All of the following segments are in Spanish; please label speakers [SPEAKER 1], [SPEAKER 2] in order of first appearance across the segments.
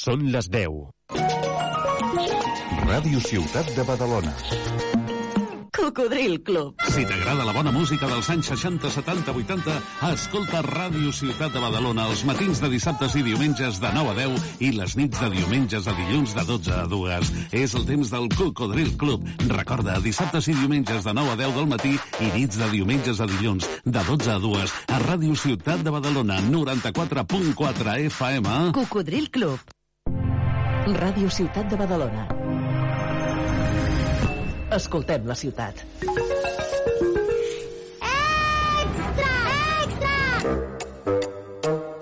[SPEAKER 1] Són les 10.
[SPEAKER 2] Ràdio Ciutat de Badalona.
[SPEAKER 3] Cocodril Club.
[SPEAKER 4] Si t'agrada la bona música dels anys 60, 70, 80, escolta Ràdio Ciutat de Badalona els matins de dissabtes i diumenges de 9 a 10 i les nits de diumenges a dilluns de 12 a 2. És el temps del Cocodril Club. Recorda, dissabtes i diumenges de 9 a 10 del matí i nits de diumenges a dilluns de 12 a 2 a Ràdio Ciutat de Badalona 94.4 FM.
[SPEAKER 3] Cocodril Club. Ràdio Ciutat de Badalona. Escoltem la ciutat.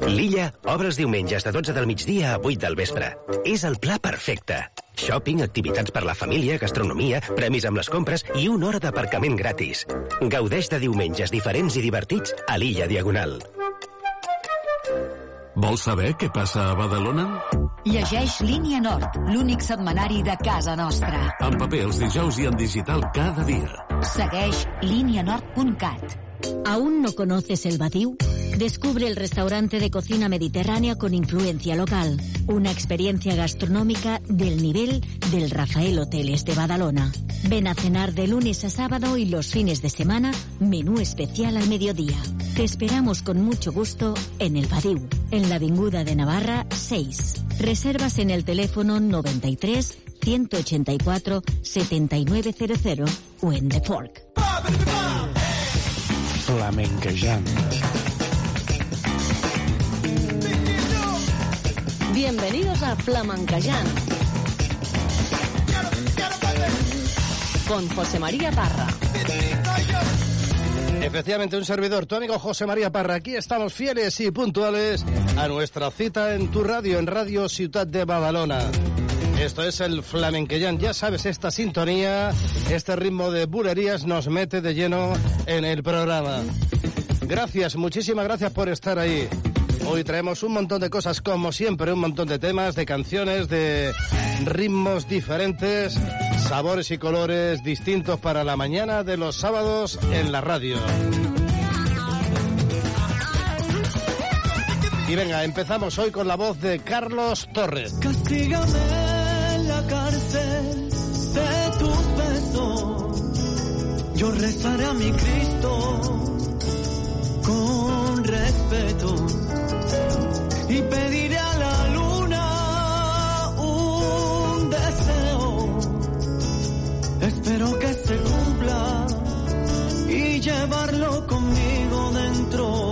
[SPEAKER 5] L'Illa obre els diumenges de 12 del migdia a 8 del vespre. És el pla perfecte. Shopping, activitats per la família, gastronomia, premis amb les compres i una hora d'aparcament gratis. Gaudeix de diumenges diferents i divertits a l'Illa Diagonal.
[SPEAKER 4] Vols saber què passa a Badalona?
[SPEAKER 6] Llegeix Línia Nord, l'únic setmanari de casa nostra.
[SPEAKER 4] En paper els dijous i en digital cada dia.
[SPEAKER 6] Segueix línianord.cat.
[SPEAKER 7] ¿Aún no conoces el Badiou? Descubre el restaurante de cocina mediterránea con influencia local. Una experiencia gastronómica del nivel del Rafael Hoteles de Badalona. Ven a cenar de lunes a sábado y los fines de semana, menú especial al mediodía. Te esperamos con mucho gusto en el Badiou, en la Avinguda de Navarra 6. Reservas en el teléfono 93 184 7900 o en The Fork.
[SPEAKER 8] Flamenquejant.
[SPEAKER 3] Bienvenidos a Flamencayán. Con José María Parra.
[SPEAKER 8] Efectivamente, un servidor, tu amigo José María Parra. Aquí estamos fieles y puntuales a nuestra cita en tu radio, en Radio Ciudad de Badalona. Esto es el Flamenquellán. Ya sabes, esta sintonía, este ritmo de bulerías nos mete de lleno en el programa. Gracias, muchísimas gracias por estar ahí. Hoy traemos un montón de cosas, como siempre, un montón de temas, de canciones, de ritmos diferentes, sabores y colores distintos para la mañana de los sábados en la radio. Y venga, empezamos hoy con la voz de Carlos Torres.
[SPEAKER 9] Castígame la cárcel de tus besos. Yo rezaré a mi Cristo con respeto y pediré a la luna un deseo. Espero que se cumpla y llevarlo conmigo dentro.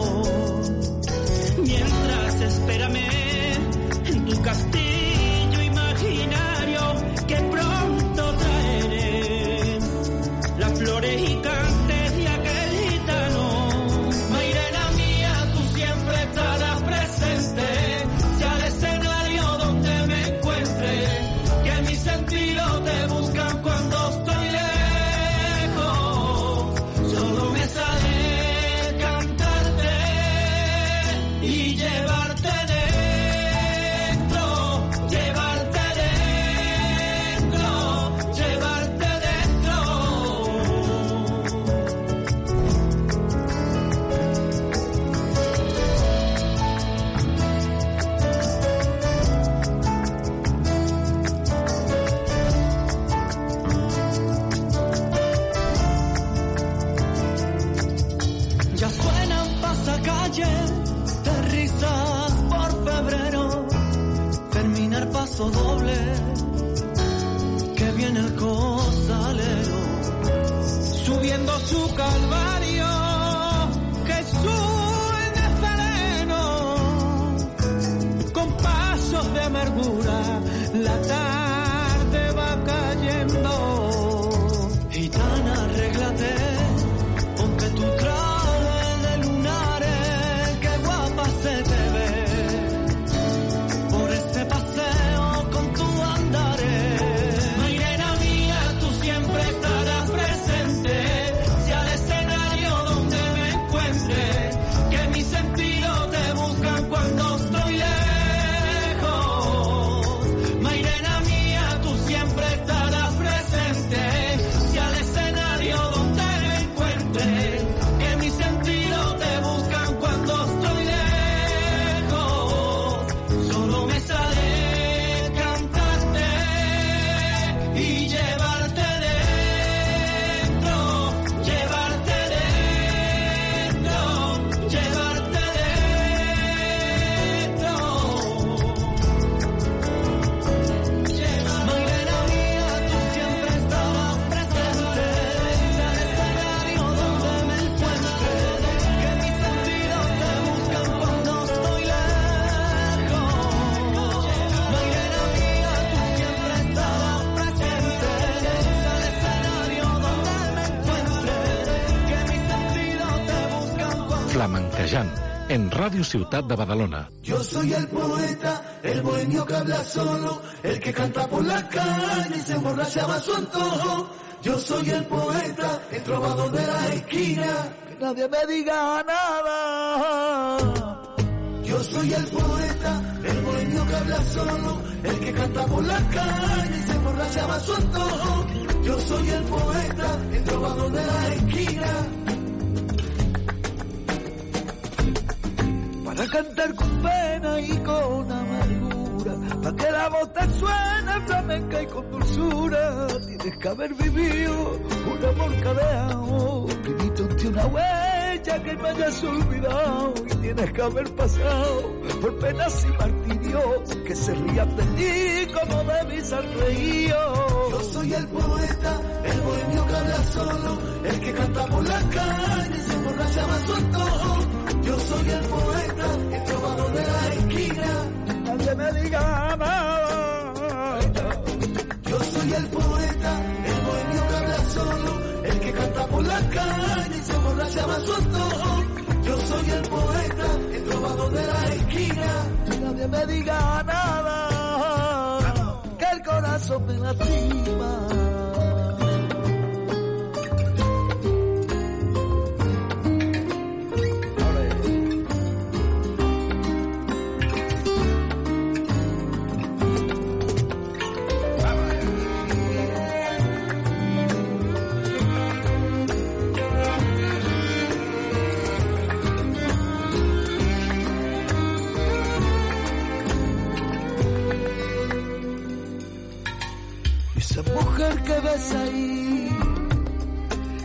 [SPEAKER 10] En
[SPEAKER 11] Ràdio Ciutat de Badalona.
[SPEAKER 12] Yo soy el poeta, el bohemio que habla solo, el que canta por la calle y se emborrachaba a su antojo. Yo soy el poeta, el trovador de la esquina, que nadie me diga nada. Yo soy el poeta, el bohemio que habla solo, el que canta por la calle y se emborrachaba a su antojo. Yo soy el poeta, el trovador de la esquina. Y con dulzura, tienes que haber vivido un amor cadeado, usted una huella que no hayas olvidado, y tienes que haber pasado por penas y martirios, que se rían de ti como de mis reído. Yo soy el poeta, el bohemio que habla solo, el que canta por la calle y se emborrachaba a su antojo. Yo soy el poeta, el trovador de la esquina. Nadie me diga nada. Calle se emborrachaba su antojo. Yo soy el poeta, el trovador de la esquina. Nadie me diga nada. Que el corazón me lastima. Ahí,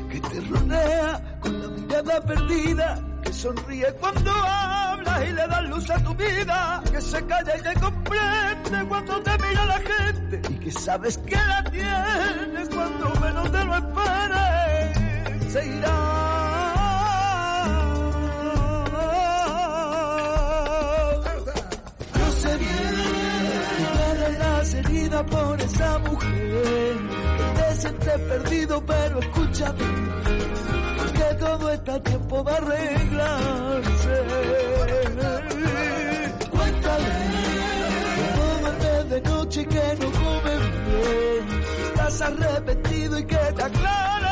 [SPEAKER 12] que te rodea con la mirada perdida, que sonríe cuando hablas y le das luz a tu vida, que se calla y te comprende cuando te mira la gente y que sabes que la tienes cuando menos te lo esperes. Se irá. Yo sé bien las heridas por esa mujer sientes perdido, pero escúchame, que todo está a tiempo de arreglarse. Cuéntale duerme de noche y que no come bien, estás arrepentido y que te aclare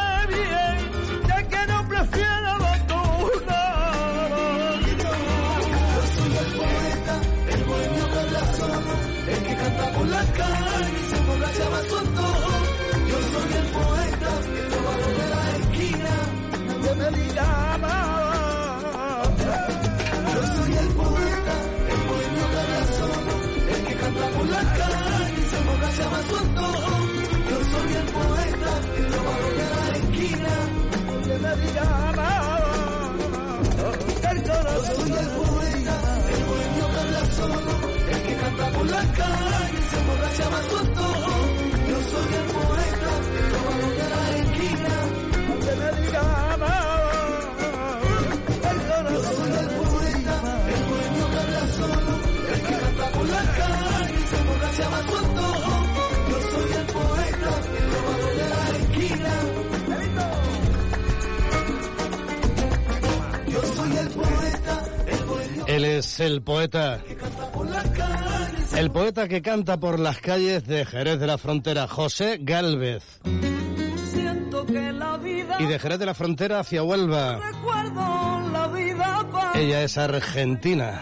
[SPEAKER 12] El poeta, el bohemio que habla solo, el que canta por la calle se emborrachaba a su antojo. Yo soy el poeta,
[SPEAKER 8] Él es el poeta,
[SPEAKER 12] que canta por la calle.
[SPEAKER 8] el poeta que canta por las calles de Jerez de la Frontera, José Galvez. Y de Jerez de la Frontera hacia Huelva. Ella es argentina.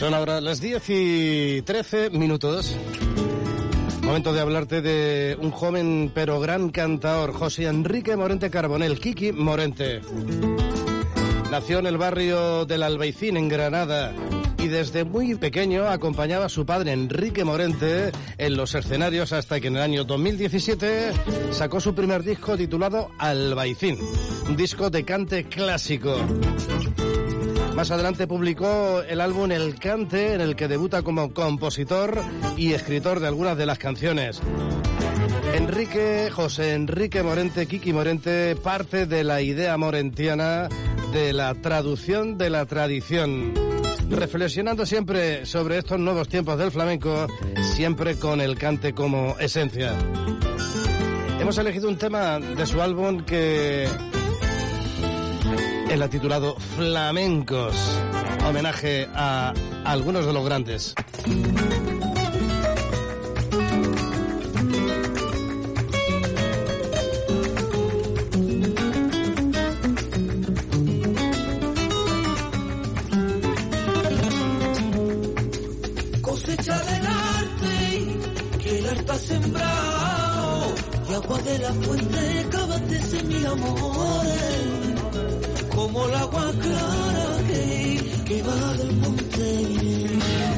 [SPEAKER 8] Son ahora las 10 y 13 minutos. Momento de hablarte de un joven pero gran cantador, José Enrique Morente Carbonel, Kiki Morente. Nació en el barrio del Albaicín, en Granada, y desde muy pequeño acompañaba a su padre Enrique Morente en los escenarios hasta que en el año 2017 sacó su primer disco titulado Albaicín, un disco de cante clásico. Más adelante publicó el álbum El Cante, en el que debuta como compositor y escritor de algunas de las canciones. Enrique, José Enrique Morente, Kiki Morente, parte de la idea morentiana de la traducción de la tradición. Reflexionando siempre sobre estos nuevos tiempos del flamenco, siempre con el cante como esencia. Hemos elegido un tema de su álbum que el titulado Flamencos, homenaje a algunos de los grandes.
[SPEAKER 9] cosecha del arte, que el arte sembrado, y agua de la fuente cábate mil amores, como el agua clara que, que va del monte.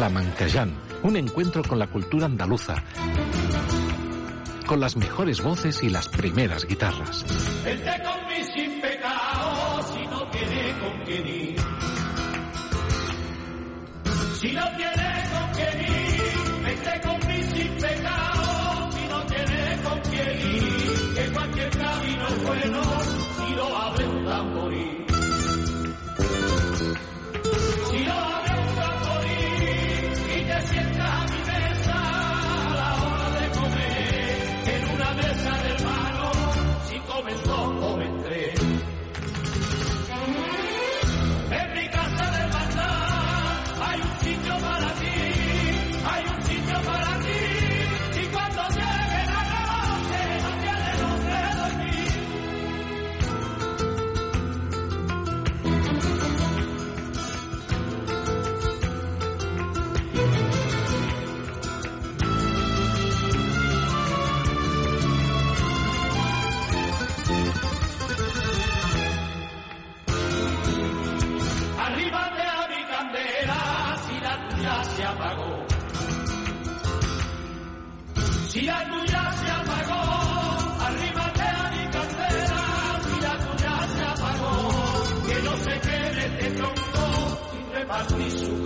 [SPEAKER 11] Flamencayán, un encuentro con la cultura andaluza, con las mejores voces y las primeras guitarras.
[SPEAKER 13] Vente con sin pecado si no tiene con quién ir. Si no tiene con quién ir, vente con sin pecado si no tiene con quién ir. Que cualquier camino es bueno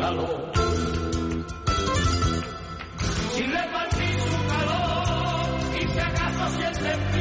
[SPEAKER 13] calor. Sin repartir su calor y si acaso sientes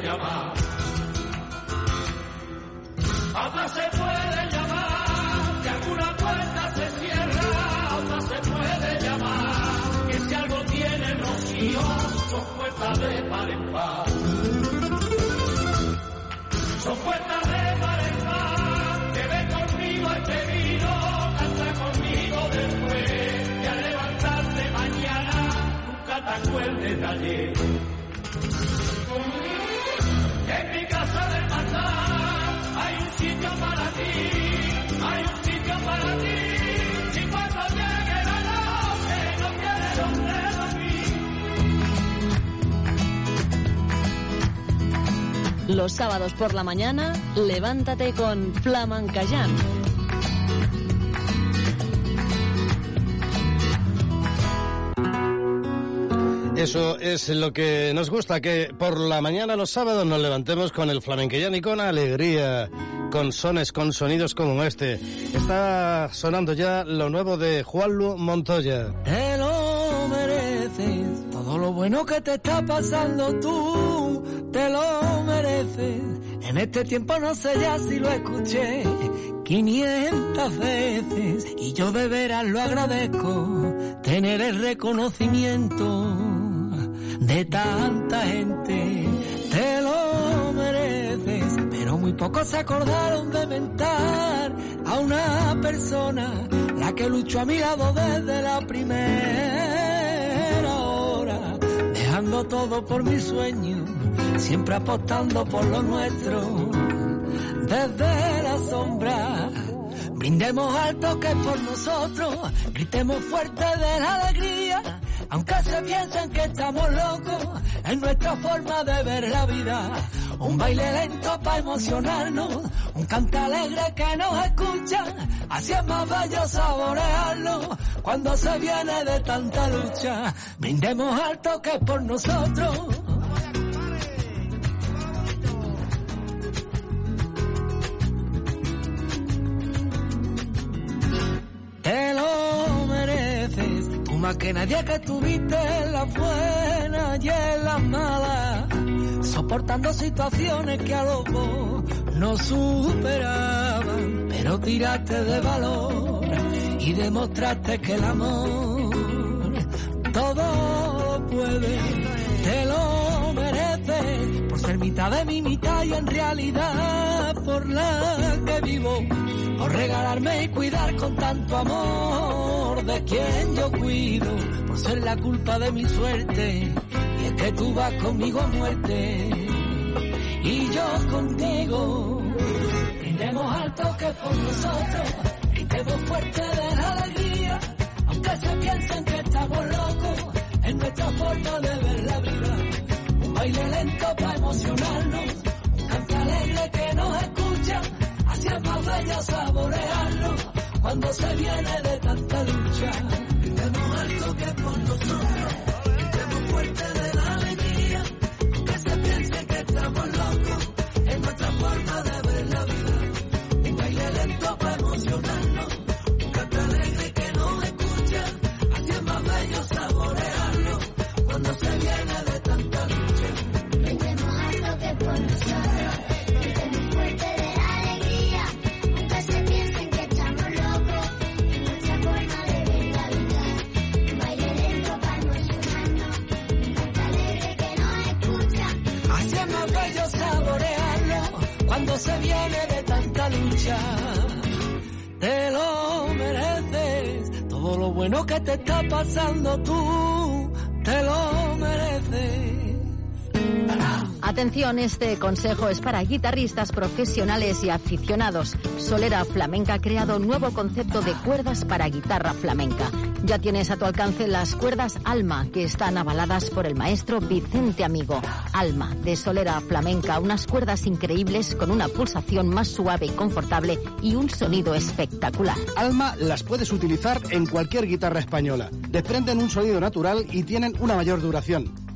[SPEAKER 13] llamar. Otra se puede llamar. Si alguna puerta se cierra, otra se puede llamar. Que si algo tiene rocío, son puertas de par en par. Son puertas de par en par. Que ven conmigo este vino, canta conmigo después. Y al levantarte mañana, nunca te acuerdes de ayer. Sitio para ti, hay un sitio para ti. Si cuando llegue la noche no tienes donde dormir.
[SPEAKER 7] Los sábados por la mañana, levántate con Flamencayán.
[SPEAKER 8] Eso es lo que nos gusta, que por la mañana los sábados nos levantemos con el flamenquillán y con alegría, con sones, con sonidos como este. Está sonando ya lo nuevo de Juanlu Montoya.
[SPEAKER 9] Te lo mereces, todo lo bueno que te está pasando tú, te lo mereces. En este tiempo no sé ya si lo escuché 500 veces y yo de veras lo agradezco, tener el reconocimiento de tanta gente. Te lo pocos se acordaron de mentar a una persona, la que luchó a mi lado desde la primera hora, dejando todo por mi sueño, siempre apostando por lo nuestro, desde la sombra. Brindemos alto que por nosotros, gritemos fuerte de la alegría, aunque se piensen que estamos locos, es nuestra forma de ver la vida. Un baile lento para emocionarnos, un cante alegre que nos escucha, así es más bello saborearlo cuando se viene de tanta lucha. Brindemos alto que por nosotros. Que nadie que tuviste en la buena y en la mala, soportando situaciones que a los dos no superaban, pero tiraste de valor y demostraste que el amor todo puede, te lo mereces, por ser mitad de mi mitad y en realidad por la que vivo por regalarme y cuidar con tanto amor de quien yo cuido, por ser la culpa de mi suerte, y es que tú vas conmigo a muerte, y yo contigo, brindemos alto que por nosotros, gritemos fuerte de la alegría, aunque se piensen que estamos locos, en nuestra forma de ver la vida, un baile lento para emocionarnos, un canto alegre que nos escucha, así es más bello saborearlo cuando se viene de tanta lucha. Gritemos algo que por nosotros, gritemos fuerte de se viene de tanta lucha. Te lo mereces, todo lo bueno que te está pasando tú, te lo mereces.
[SPEAKER 7] Atención, este consejo es para guitarristas profesionales y aficionados. Solera Flamenca ha creado un nuevo concepto de cuerdas para guitarra flamenca. Ya tienes a tu alcance las cuerdas Alma, que están avaladas por el maestro Vicente Amigo. Alma, de Solera Flamenca, unas cuerdas increíbles con una pulsación más suave y confortable y un sonido espectacular.
[SPEAKER 8] Alma las puedes utilizar en cualquier guitarra española. Desprenden un sonido natural y tienen una mayor duración.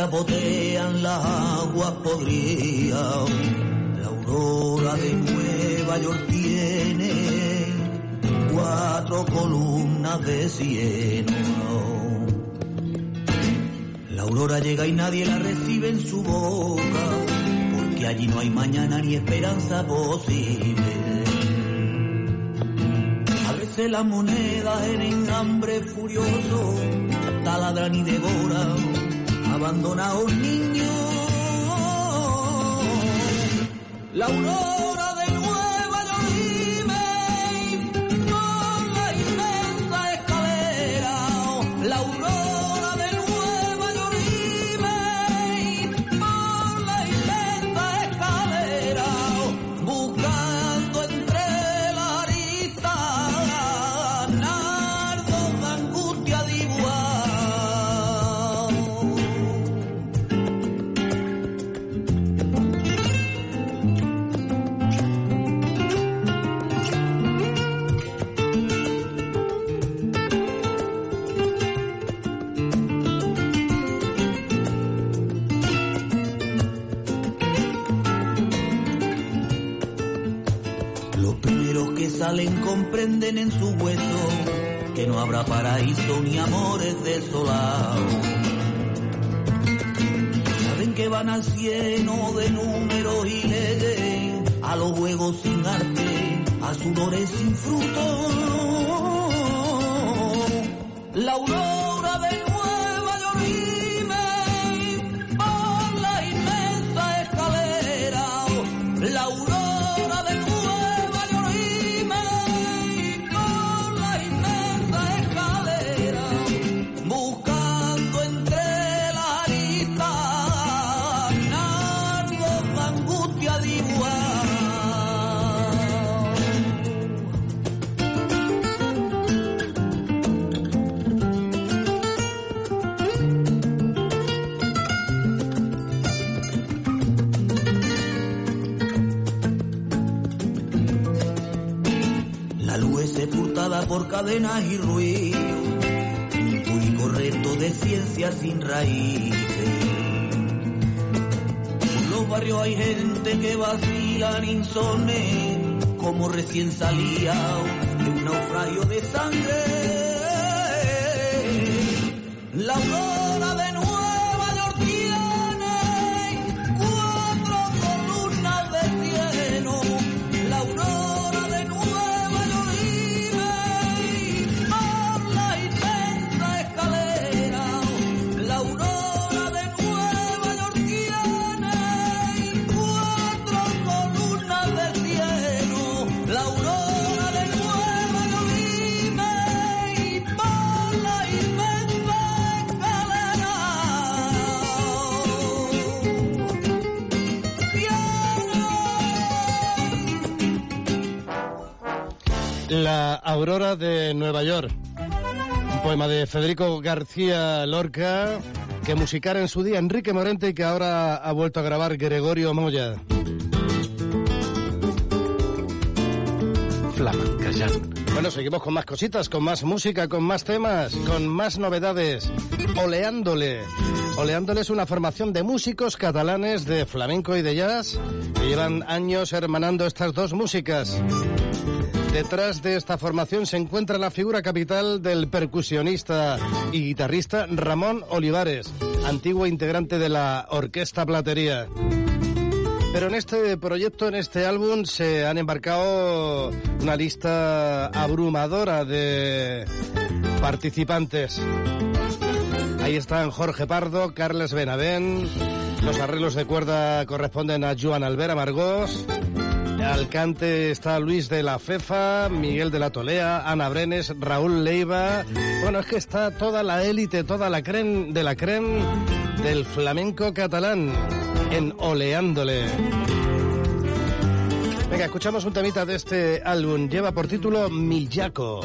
[SPEAKER 14] Que se apotean las aguas podridas. La aurora de Nueva York tiene cuatro columnas de cieno. La aurora llega y nadie la recibe en su boca, porque allí no hay mañana ni esperanza posible. A veces las monedas en hambre furioso taladran y devoran abandonados niños. La aurora de paraíso ni amores desolados. Saben que van al cielo de números y leyes, a los juegos sin arte, a sudores sin fruto. La por cadenas y ruidos, en reto de ciencia sin raíces. Por los barrios hay gente que vacilan insone, como recién salía de un naufragio de sangre. La La aurora de Nueva York.
[SPEAKER 8] Un poema de Federico García Lorca que musicara en su día Enrique Morente y que ahora ha vuelto a grabar Gregorio Moya.
[SPEAKER 11] Flamenquejant.
[SPEAKER 8] Bueno, seguimos con más cositas, con más música, con más temas, con más novedades. Oleándole. Oleándole es una formación de músicos catalanes de flamenco y de jazz que llevan años hermanando estas dos músicas. Detrás de esta formación se encuentra la figura capital del percusionista y guitarrista Ramón Olivares, antiguo integrante de la Orquesta Platería. Pero en este proyecto, en este álbum, se han embarcado una lista abrumadora de participantes. Ahí están Jorge Pardo, Carles Benavent, los arreglos de cuerda corresponden a Joan Albert Amargós, al cante está Luis de la Fefa, Miguel de la Tolea, Ana Brenes, Raúl Leiva. Bueno, es que está toda la élite, toda la creen de la creen del flamenco catalán en Oleándole. Venga, escuchamos un temita de este álbum. Lleva por título Millaco.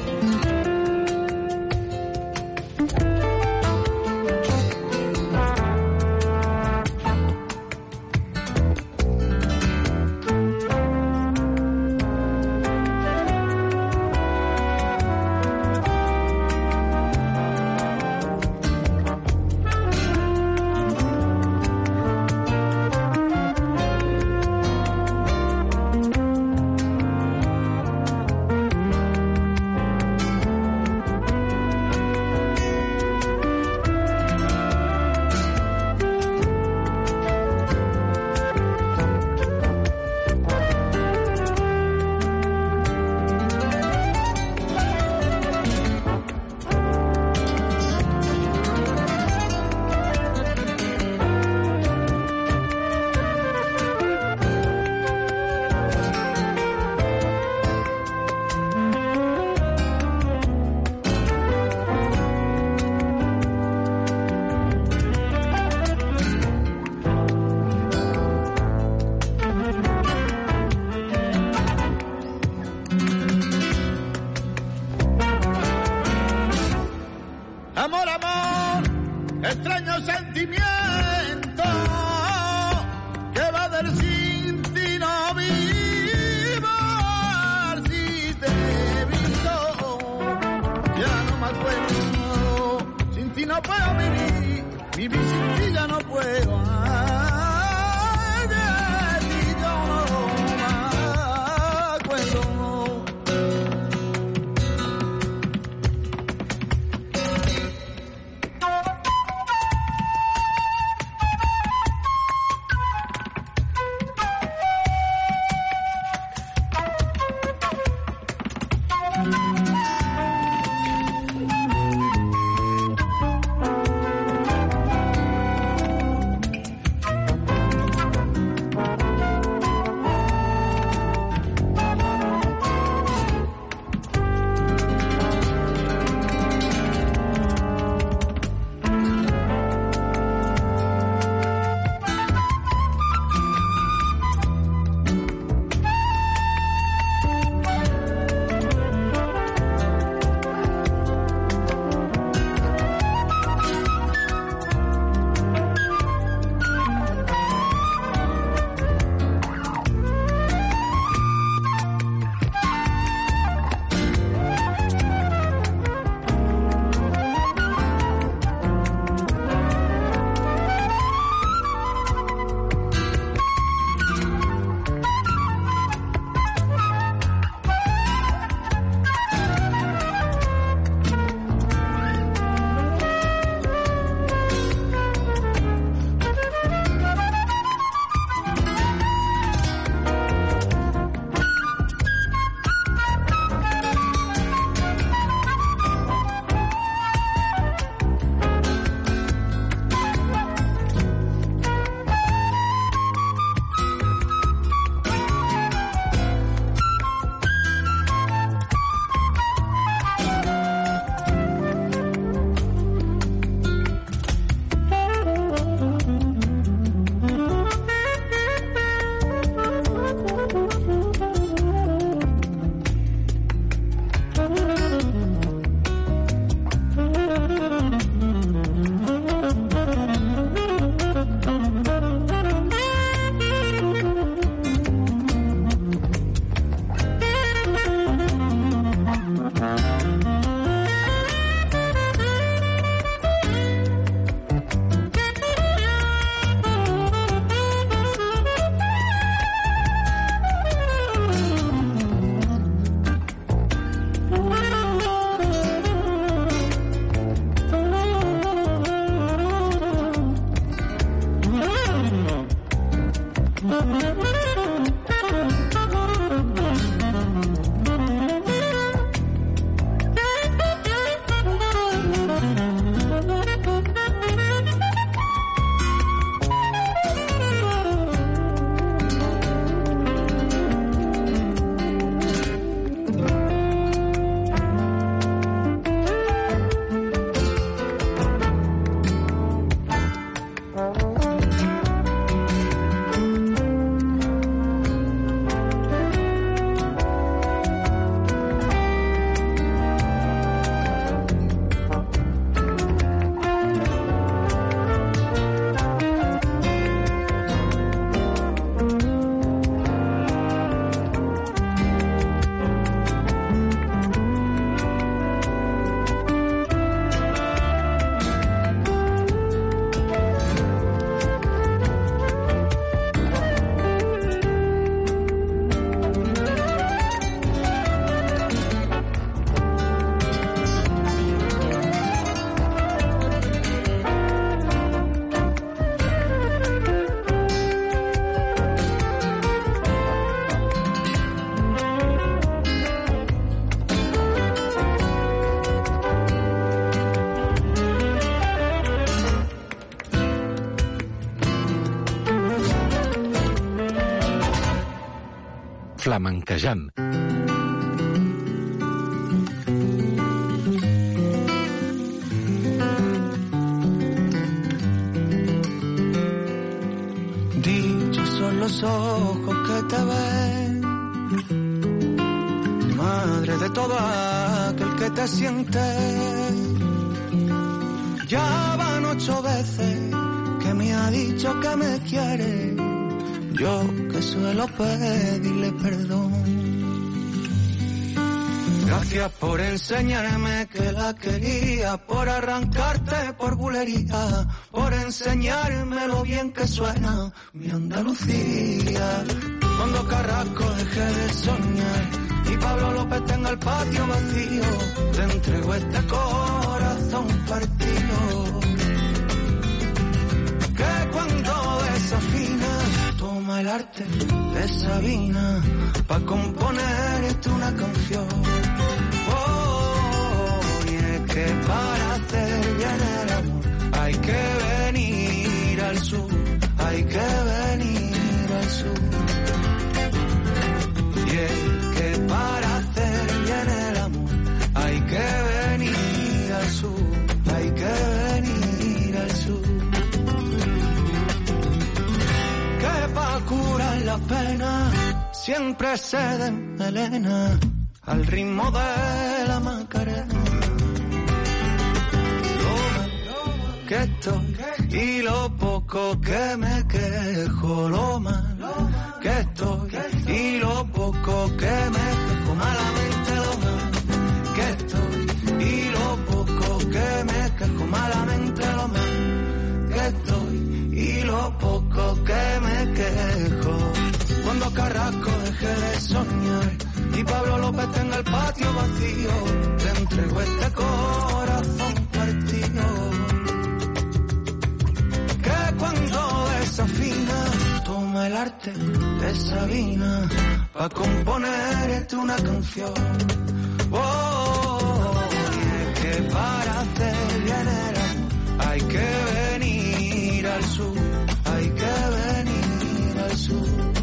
[SPEAKER 9] Mm-hmm.
[SPEAKER 11] Flamenquejant.
[SPEAKER 9] Dichos son los ojos que te ven, madre de todo aquel que te siente. Ya van ocho veces que me ha dicho que me quiere. Yo que suelo Por enseñarme que la quería, por arrancarte por bulería, por enseñarme lo bien que suena mi Andalucía. Cuando Carrasco deje de soñar y Pablo López tenga el patio vacío, te entrego este corazón partido. Que cuando desafinas, toma el arte de Sabina pa' componerte una canción. Que para hacer bien el amor hay que venir al sur, hay que venir al sur. Que para hacer bien el amor hay que venir al sur, hay que venir al sur. Que pa' curar la pena siempre se den al ritmo de la macarena. Que me quejo, lo mal que estoy. Y lo poco que me quejo, malamente lo mal que estoy. Y lo poco que me quejo, malamente lo mal que estoy. Y lo poco que me quejo. Cuando Carrasco deje de soñar y Pablo López tenga el patio vacío, te entrego este corazón toma el arte de Sabina pa' componerte una canción. Oh, es que para hacer bien hay que venir al sur, hay que venir al sur.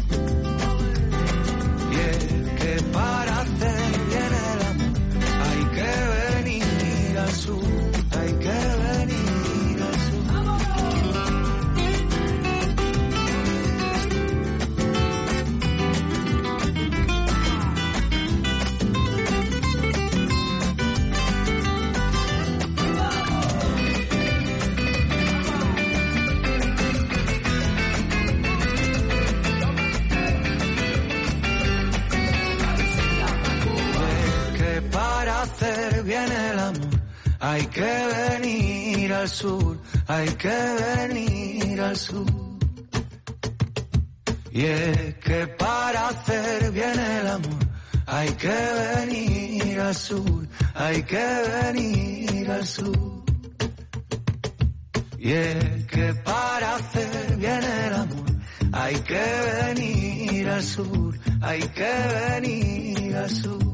[SPEAKER 9] Hay que venir al sur, hay que venir al sur. Y es que para hacer bien el amor hay que venir al sur, hay que venir al sur. Y es que para hacer bien el amor hay que venir al sur, hay que venir al sur.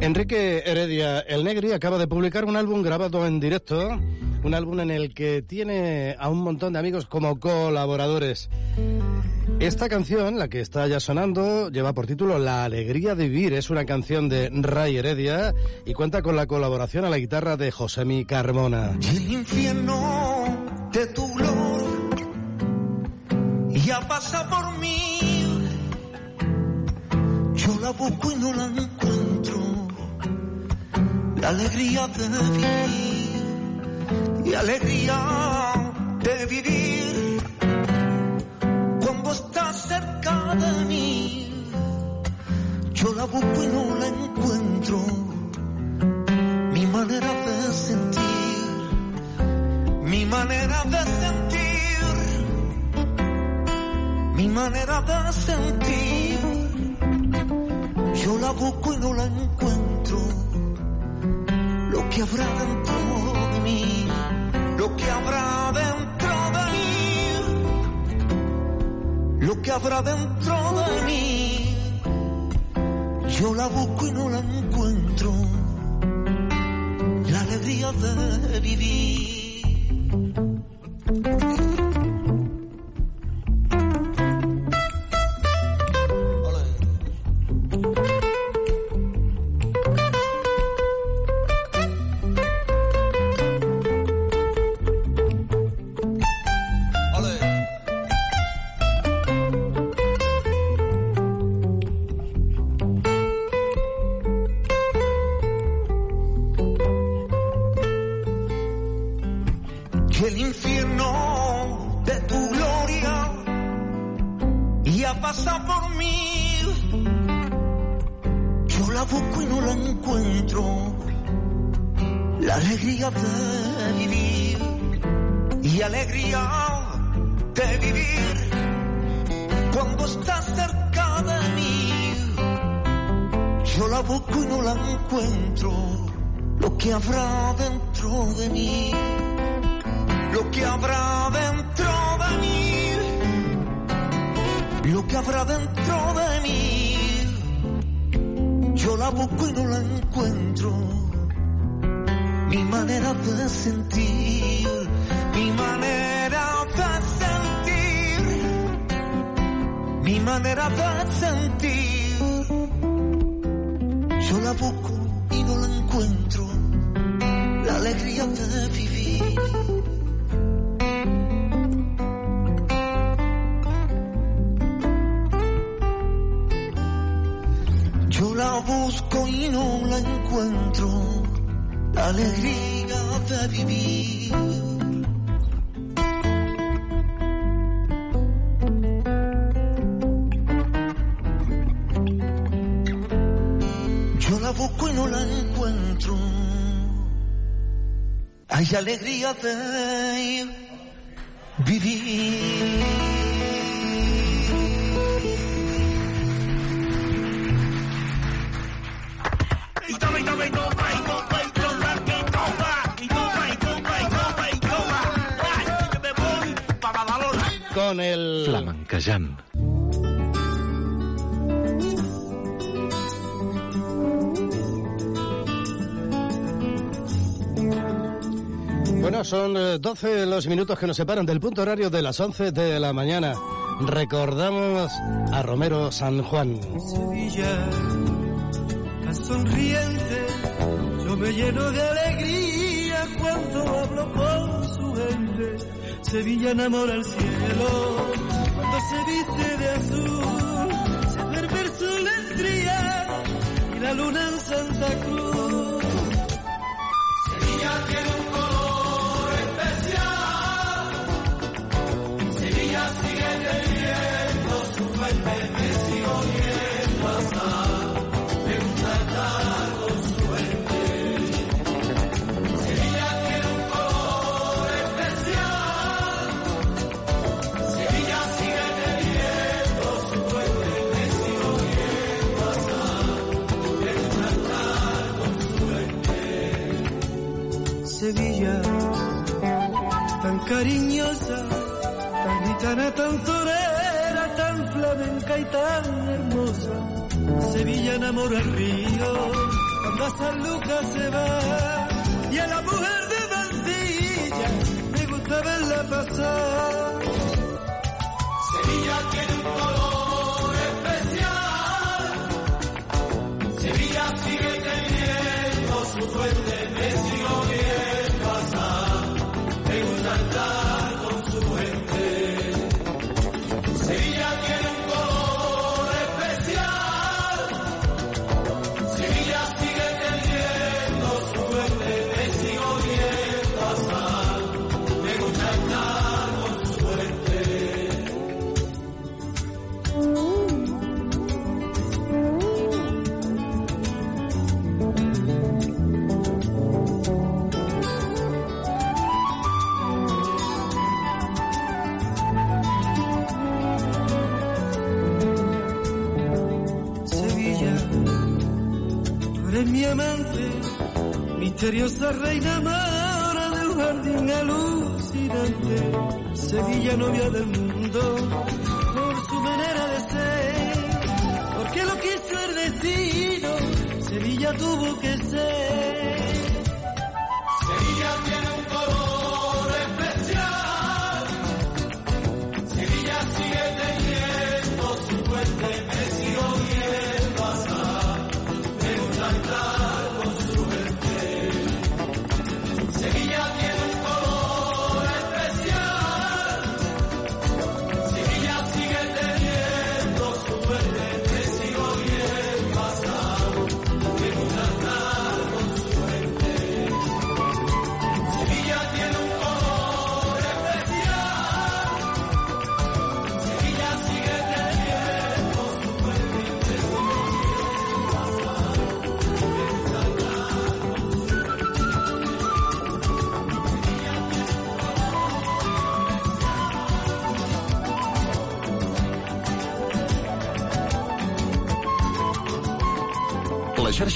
[SPEAKER 8] Enrique Heredia El Negri acaba de publicar un álbum grabado en directo, un álbum en el que tiene a un montón de amigos como colaboradores. Esta canción, la que está ya sonando, lleva por título La alegría de vivir. Es una canción de Ray Heredia y cuenta con la colaboración a la guitarra de Josemi Carmona.
[SPEAKER 9] El infierno de tu gloria ya pasa por mí. Yo la busco y no la encuentro. Alegría de vivir y alegría de vivir cuando estás cerca de mí. Yo la busco y no la encuentro. Mi manera de sentir, mi manera de sentir
[SPEAKER 15] mi manera de sentir. Yo la busco y no la encuentro. Lo que habrá dentro de mí, lo que habrá dentro de mí, lo que habrá dentro de mí. Yo la busco y no la encuentro. La alegría de vivir. alegría
[SPEAKER 8] te 12 los minutos que nos separan del punto horario de las 11 de la mañana. Recordamos a Romero San Juan.
[SPEAKER 13] Sevilla, sonriente, yo me lleno de alegría cuando hablo con su gente. Sevilla enamora el cielo cuando se viste de azul, se en Triana y la luna en Santa Cruz. Cariñosa, tan gitana, tan torera, tan flamenca y tan hermosa. Sevilla enamora el río, cuando a San Lucas se va. Y a la mujer de Valdilla me gusta verla pasar. Sevilla tiene un color especial. Sevilla sigue teniendo su fuente, misteriosa reina mara de un jardín alucinante. Sevilla novia del mundo, por su manera de ser, porque lo quiso el destino, Sevilla tuvo que ser.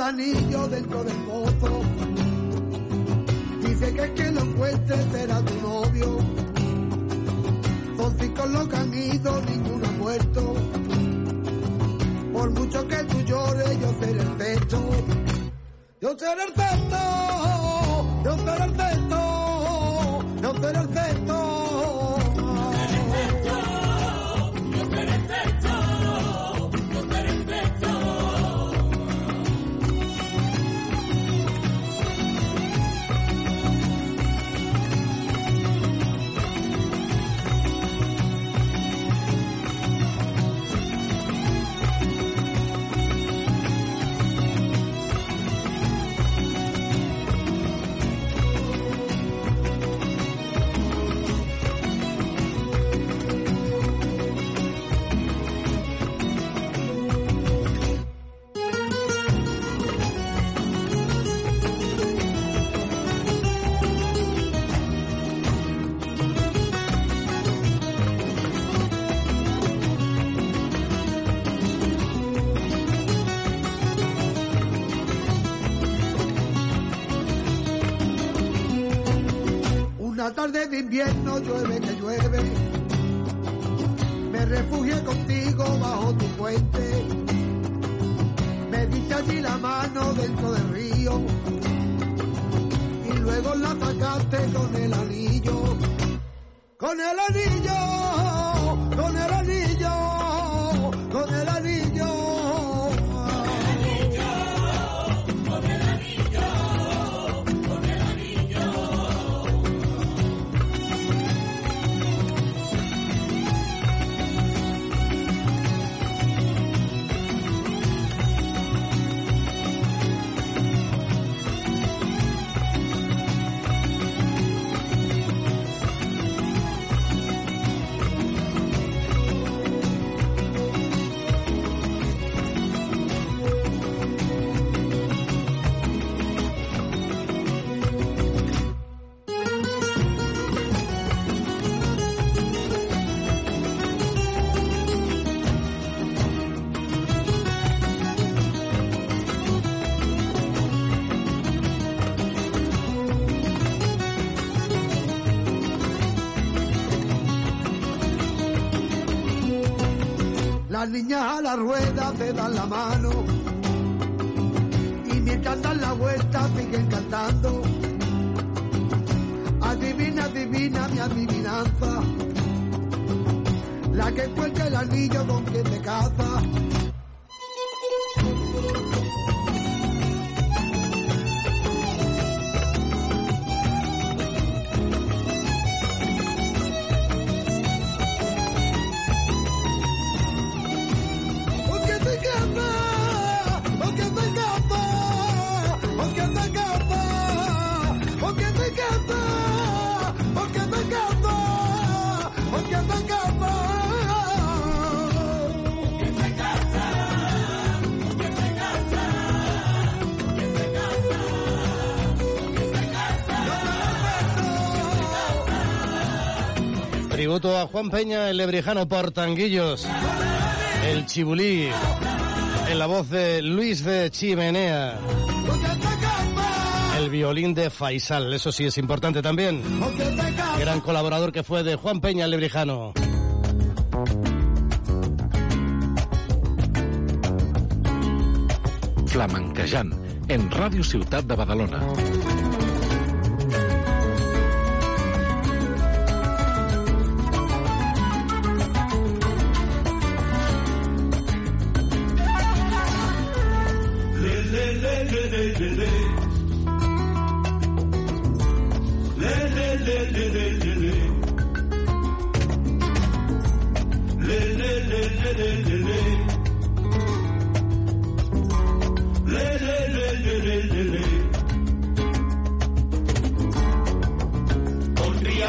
[SPEAKER 16] El anillo dentro del pozo. Dice que el que lo encuentre será tu novio. Son cinco los que han ido, ninguno ha muerto. Por mucho que tú llores, yo seré el techo. Yo seré el techo. De invierno llueve que llueve. Me refugié contigo bajo tu puente. Me diste allí la mano dentro del río. Y luego la sacaste con el anillo. Con el anillo, a la rueda te dan la mano y mientras dan la vuelta siguen cantando. Adivina, adivina mi adivinanza. La que encuentra el anillo quien te caza.
[SPEAKER 8] Juan Peña, el lebrijano por Tanguillos, el chibulí, en la voz de Luis de Chimenea, el violín de Faisal, eso sí es importante también. Gran colaborador que fue de Juan Peña, el lebrijano.
[SPEAKER 11] Flamenquejant, en Ràdio Ciutat de Badalona.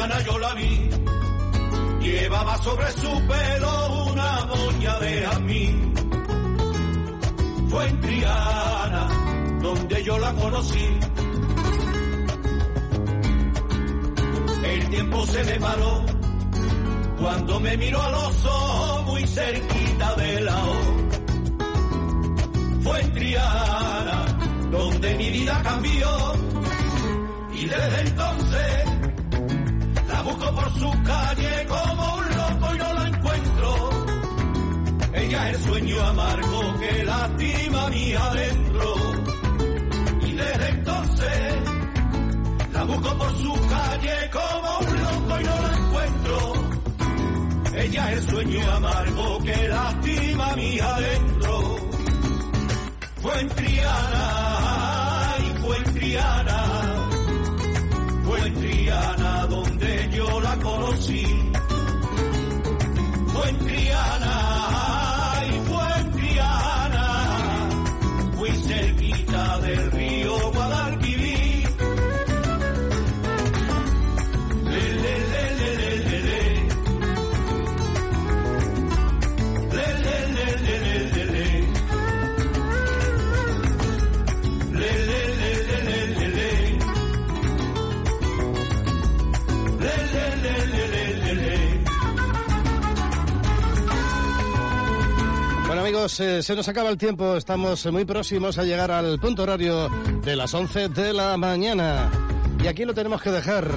[SPEAKER 13] Rihanna yo la vi, llevaba sobre su pelo una moña de mí. Fue en Triana donde yo la conocí. El tiempo se me paró cuando me miró a los muy cerquita de la O. Fue en Triana donde mi vida cambió y desde entonces por su calle como un loco y no la encuentro. Ella es el sueño amargo que lastima mi adentro. Y desde entonces la busco por su calle como un loco y no la encuentro. Ella es el sueño amargo que lastima mi adentro. Fue en Triana, y fue en Triana fue en Triana
[SPEAKER 8] amigos, eh, se nos acaba el tiempo, estamos muy próximos a llegar al punto horario de las 11 de la mañana. Y aquí lo tenemos que dejar.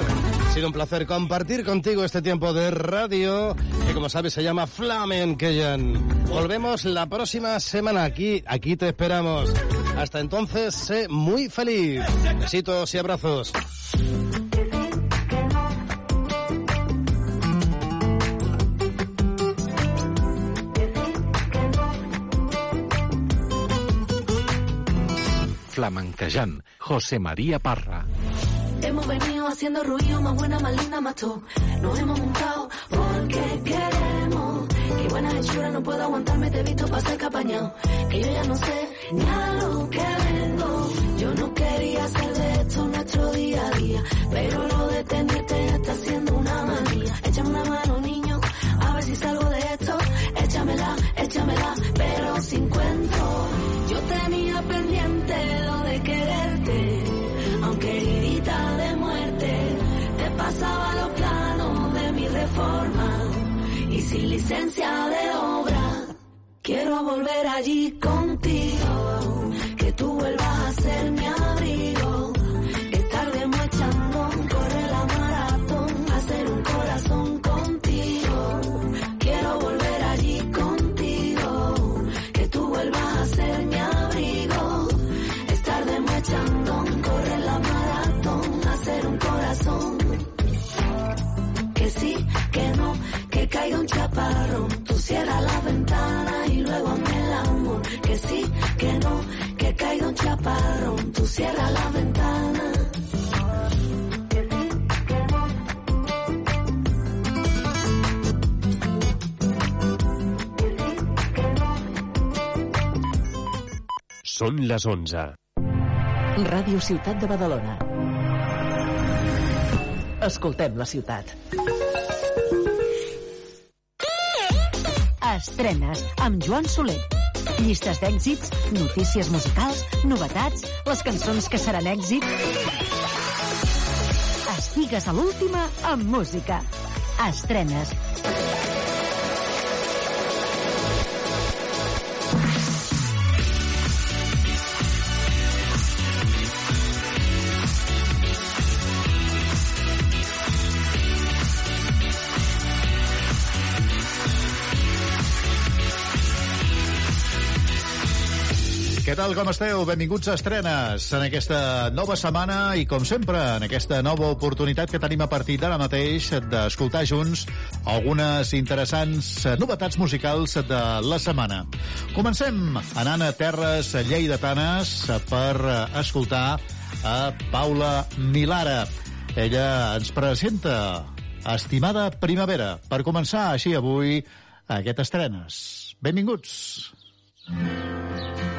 [SPEAKER 8] Ha sido un placer compartir contigo este tiempo de radio, que como sabes se llama Flamenqueyan. Volvemos la próxima semana aquí, aquí te esperamos. Hasta entonces, sé muy feliz. Besitos y abrazos.
[SPEAKER 11] Flamenquejant, José María Parra.
[SPEAKER 17] Hemos venido haciendo ruido, más buena, más linda, más top. Nos hemos montado porque queremos. Qué buena hechura, no puedo aguantarme, te he visto pasar capañado. Que yo ya no sé nada lo que vengo. Yo no quería hacer de esto nuestro día a día. Pero lo de tenerte ya está siendo una manía. Échame una mano, niño, a ver si salgo de esto. Échamela, échamela, pero sin cuento. Yo tenía pendiente pasaba los planos de mi reforma y sin licencia de obra. Quiero volver allí contigo, que tú vuelvas a ser mi abrigo. Caiga un chaparrón. Tú cierra la ventana y luego hazme el amor. Que sí, que no, que caiga un chaparrón. Tú cierra la ventana.
[SPEAKER 18] Són les 11.
[SPEAKER 19] Ràdio Ciutat de Badalona. Escoltem la ciutat.
[SPEAKER 20] Estrenes amb Joan Soler. Llistes d'èxits, notícies musicals, novetats, les cançons que seran èxit. Estigues a l'última amb música. Estrenes.
[SPEAKER 21] Què tal, com esteu? Benvinguts a Estrenes en aquesta nova setmana i, com sempre, en aquesta nova oportunitat que tenim a partir d'ara mateix d'escoltar junts algunes interessants novetats musicals de la setmana. Comencem anant a terres lleidatanes per escoltar a Paula Milara. Ella ens presenta Estimada Primavera. Per començar així avui aquest Estrenes. Benvinguts.
[SPEAKER 17] Estimada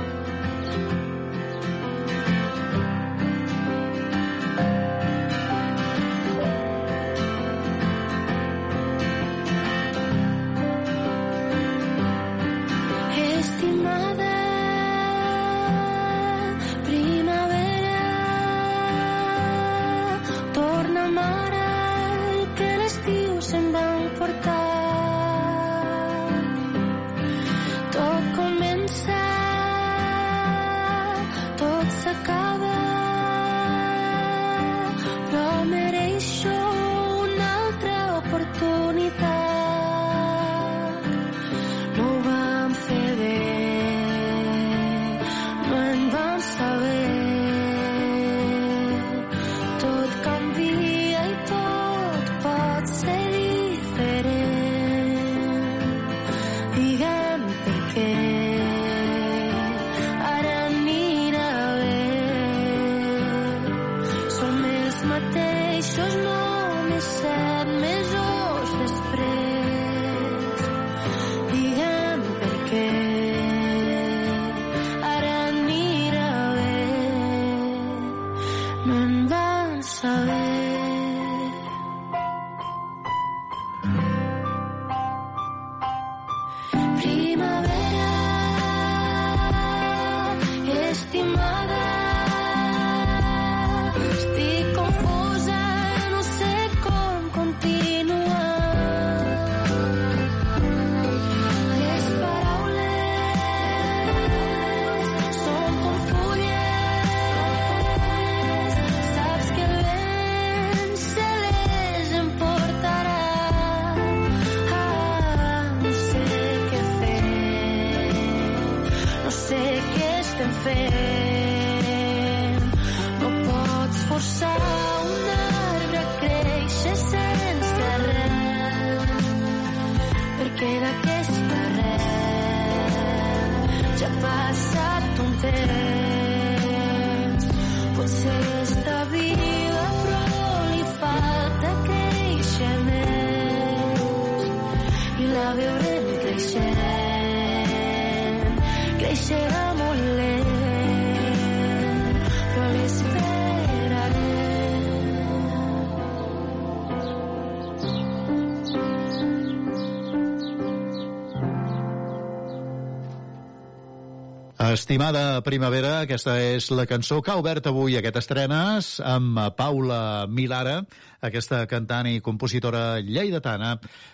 [SPEAKER 17] Estimada
[SPEAKER 21] primavera, aquesta és la cançó que ha obert avui aquest estrenes amb Paula Milara, aquesta cantant i compositora lleidatana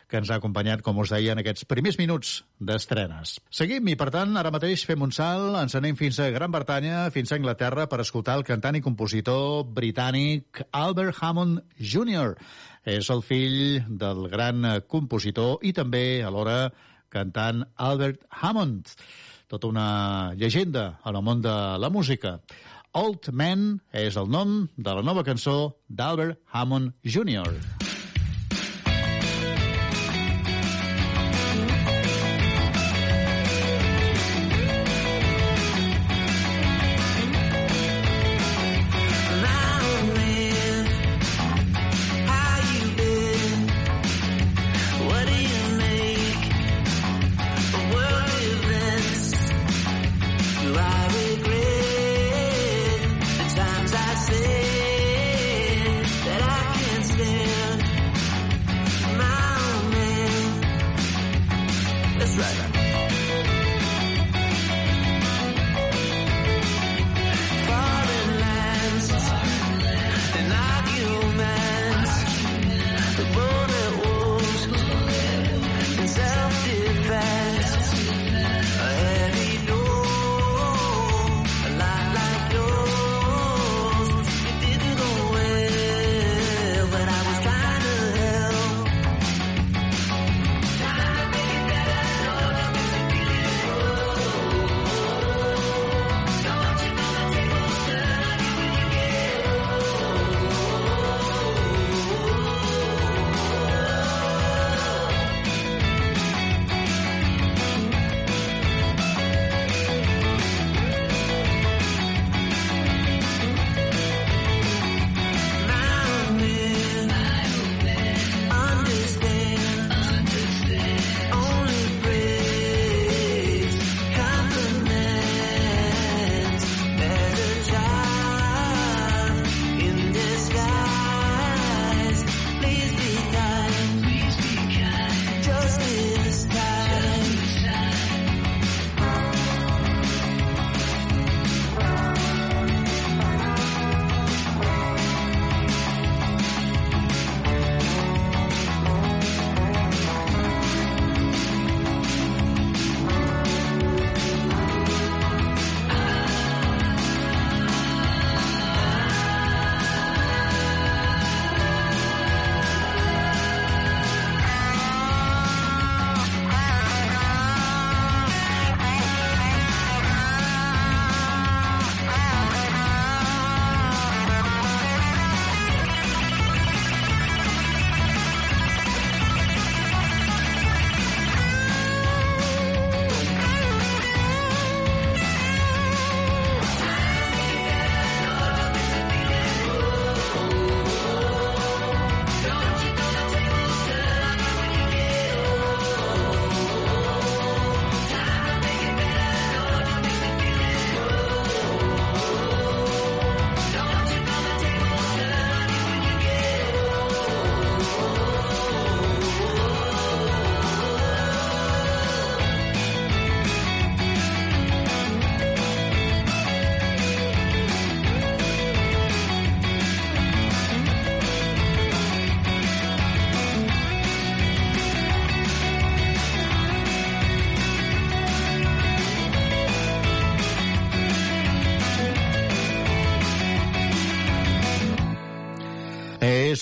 [SPEAKER 21] que ens ha acompanyat, com us deia, en aquests primers minuts d'estrenes. Seguim i, per tant, ara mateix fem un salt, ens anem fins a Gran Bretanya, fins a Anglaterra, per escoltar el cantant i compositor britànic Albert Hammond Jr. És el fill del gran compositor i també, alhora, cantant Albert Hammond tota una llegenda en el món de la música. Old Man és el nom de la nova cançó d'Albert Hammond Jr.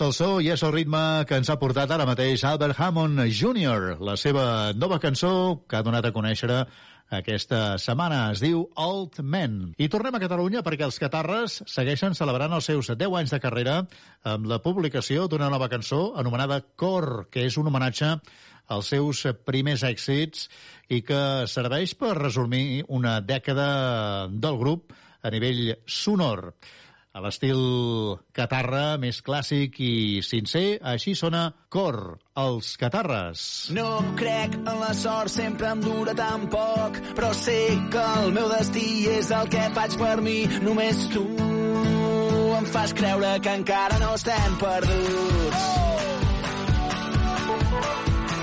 [SPEAKER 21] és el so i és el ritme que ens ha portat ara mateix Albert Hammond Jr., la seva nova cançó que ha donat a conèixer aquesta setmana. Es diu Old Men. I tornem a Catalunya perquè els Catarres segueixen celebrant els seus 10 anys de carrera amb la publicació d'una nova cançó anomenada Cor, que és un homenatge als seus primers èxits i que serveix per resumir una dècada del grup a nivell sonor a l'estil catarra, més clàssic i sincer. Així sona Cor, els catarres.
[SPEAKER 22] No crec en la sort, sempre em dura tan poc, però sé que el meu destí és el que faig per mi. Només tu em fas creure que encara no estem perduts.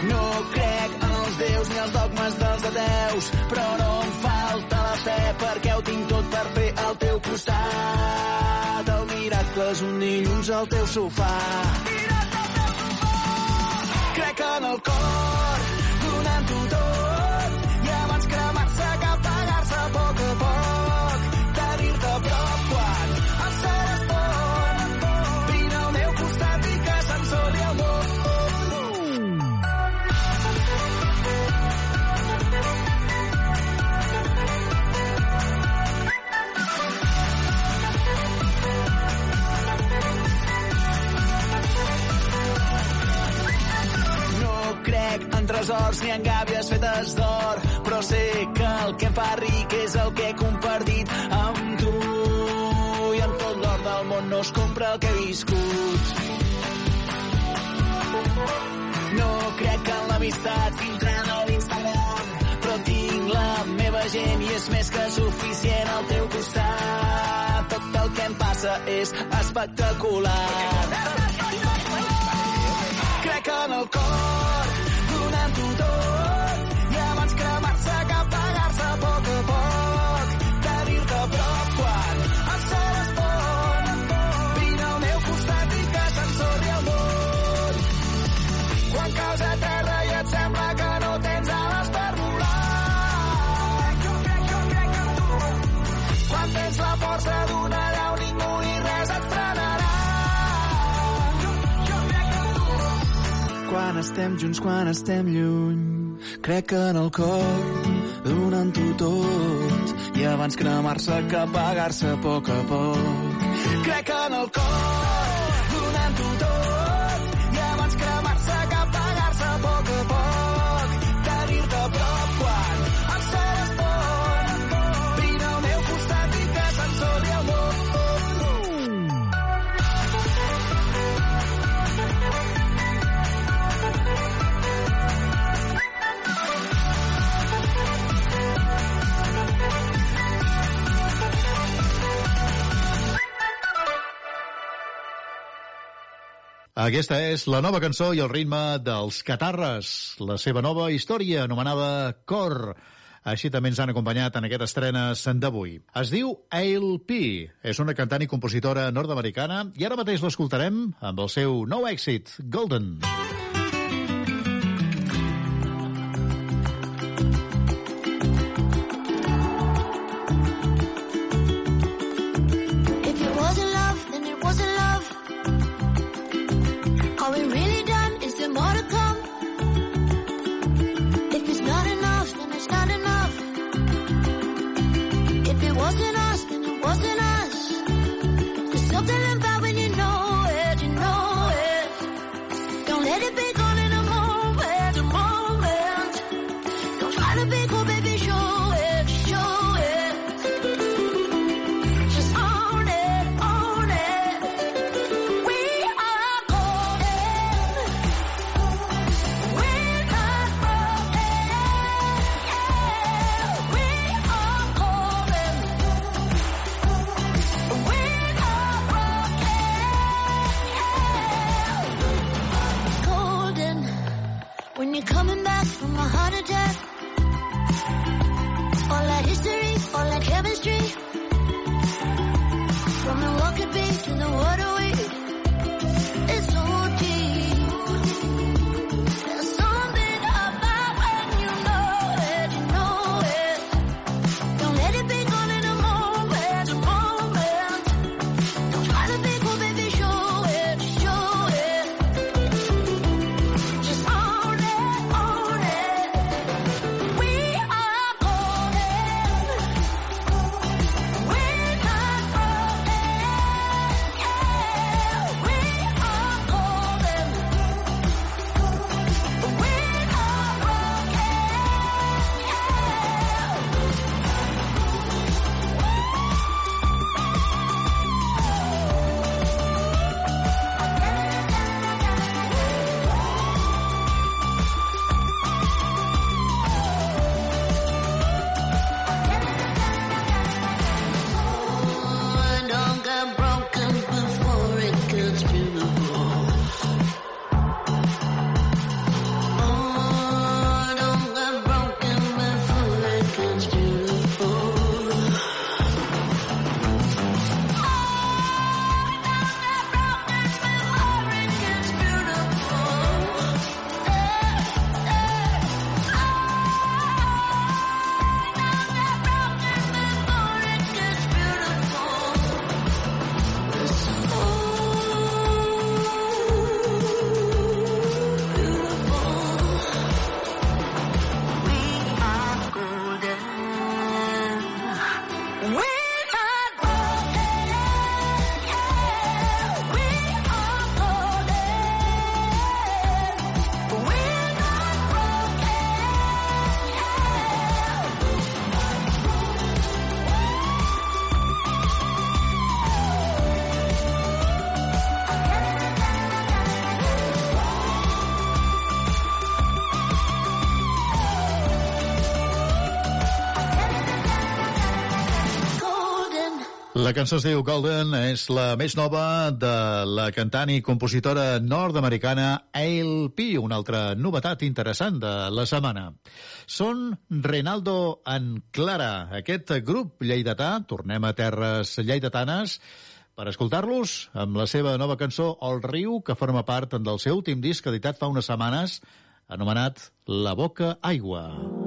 [SPEAKER 22] No crec en els déus ni els dogmes dels ateus, però no em falta la fe perquè ho tinc tot per fer al teu costat. El miracle és un dilluns al teu sofà. Crec en el cor, crec en tresors ni en gàbies fetes d'or, però sé que el que fa ric és el que he compartit amb tu. I amb tot l'or del món no es compra el que he viscut. No crec en l'amistat filtrant a l'Instagram, però tinc la meva gent i és més que suficient al teu costat. Tot el que em passa és espectacular. Crec Quan estem junts, quan estem lluny, crec en el cor, donant-ho tot, i abans cremar-se que apagar-se a poc a poc. Crec en el cor, donant-ho tot,
[SPEAKER 21] Aquesta és la nova cançó i el ritme dels Catarres, la seva nova història anomenada Cor. Així també ens han acompanyat en aquest estrenes d'avui. Es diu Ail P. És una cantant i compositora nord-americana i ara mateix l'escoltarem amb el seu nou èxit, Golden.
[SPEAKER 23] If
[SPEAKER 21] cançó es diu Golden, és la més nova de la cantant i compositora nord-americana A.L.P., una altra novetat interessant de la setmana. Són Renaldo en Clara, aquest grup lleidatà, tornem a terres lleidatanes, per escoltar-los amb la seva nova cançó El riu, que forma part del seu últim disc editat fa unes setmanes, anomenat La boca aigua.
[SPEAKER 24] Com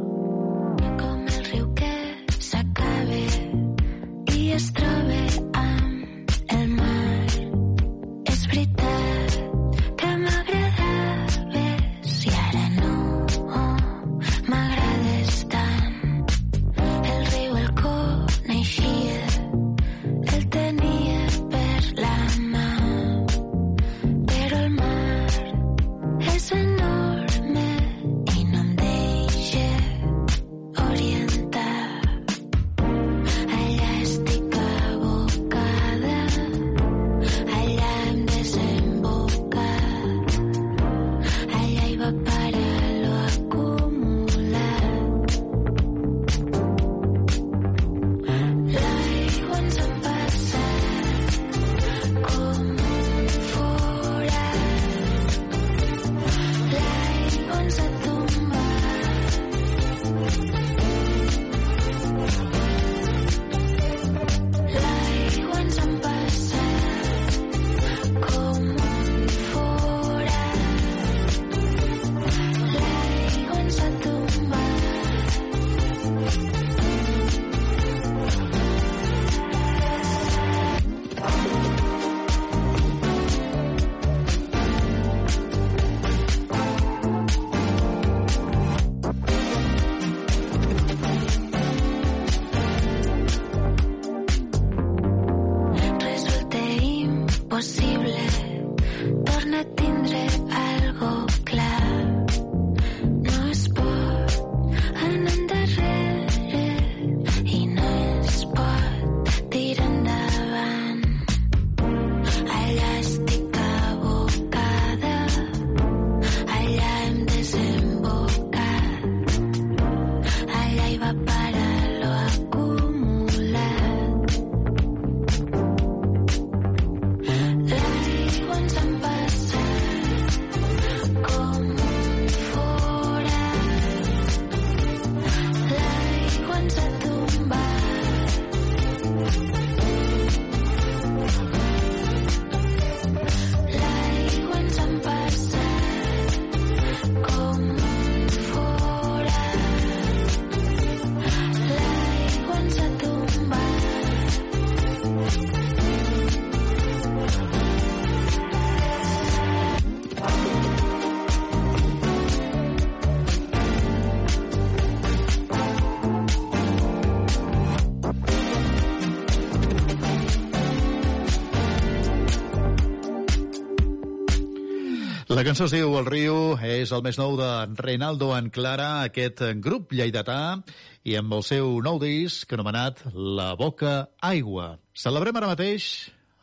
[SPEAKER 21] cançó es diu El riu, és el més nou de Reinaldo en Clara, aquest grup lleidatà, i amb el seu nou disc anomenat La Boca Aigua. Celebrem ara mateix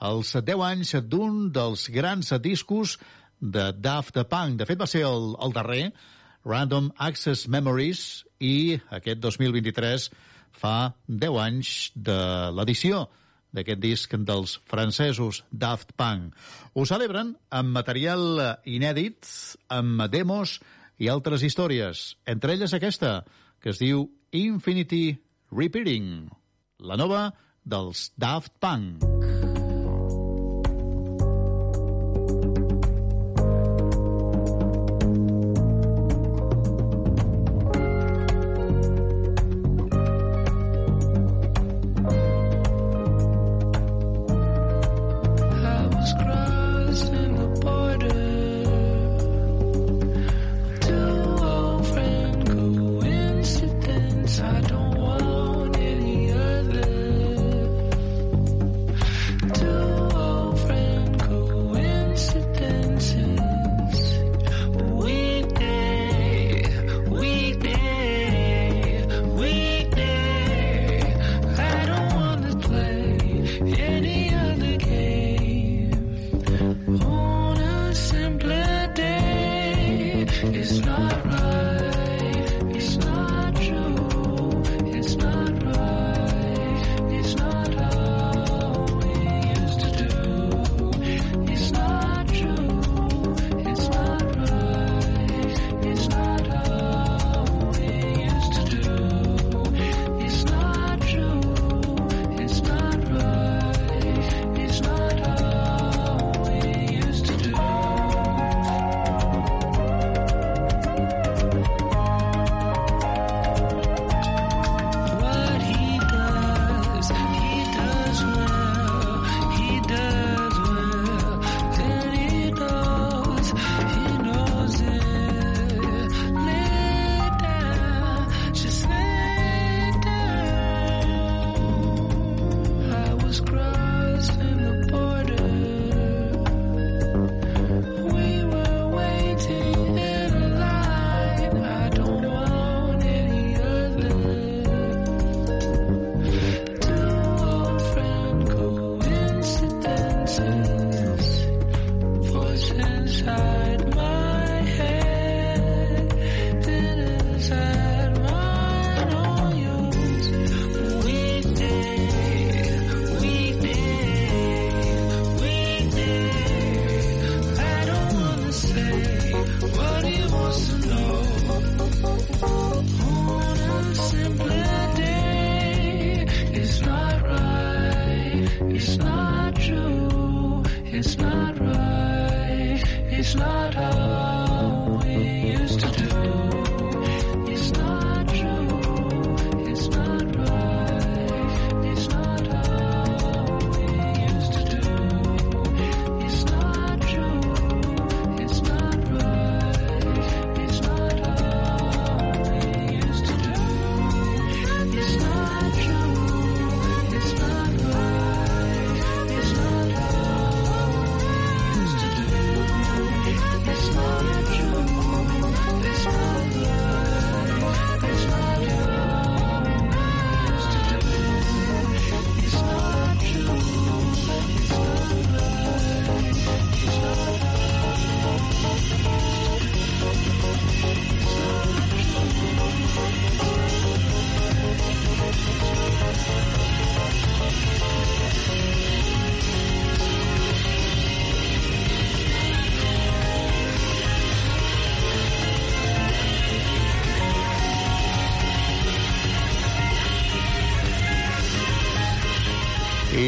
[SPEAKER 21] els 10 anys d'un dels grans discos de Daft Punk. De fet, va ser el, el darrer, Random Access Memories, i aquest 2023 fa 10 anys de l'edició d'aquest disc dels francesos Daft Punk. Ho celebren amb material inèdit, amb demos i altres històries, entre elles aquesta, que es diu Infinity Repeating, la nova dels Daft Punk.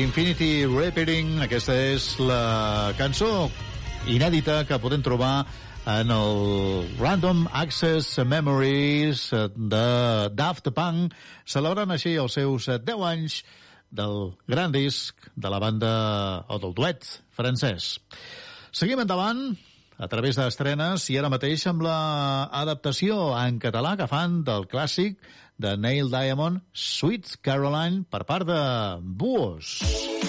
[SPEAKER 21] Infinity Repeating. Aquesta és la cançó inèdita que podem trobar en el Random Access Memories de Daft Punk, celebrant així els seus 10 anys del gran disc de la banda o del duet francès. Seguim endavant a través d'estrenes i ara mateix amb la adaptació en català que fan del clàssic de Neil Diamond, Sweet Caroline, per part de Buos.
[SPEAKER 25] Buos.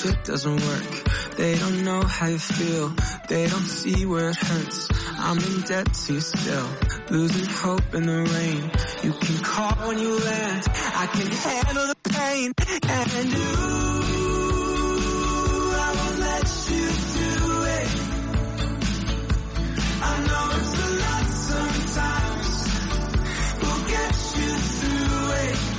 [SPEAKER 22] shit doesn't work. They don't know how you feel. They don't see where it hurts. I'm in debt to you still. Losing hope in the rain. You can call when you land. I can handle the pain. And you, I won't let you do it. I know it's a lot sometimes. We'll get you through it.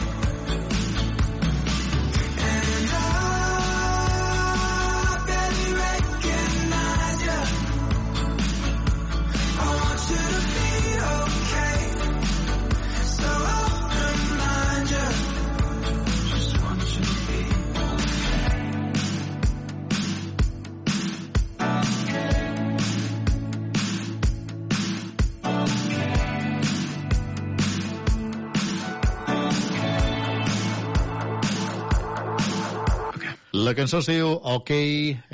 [SPEAKER 21] La cançó es diu OK,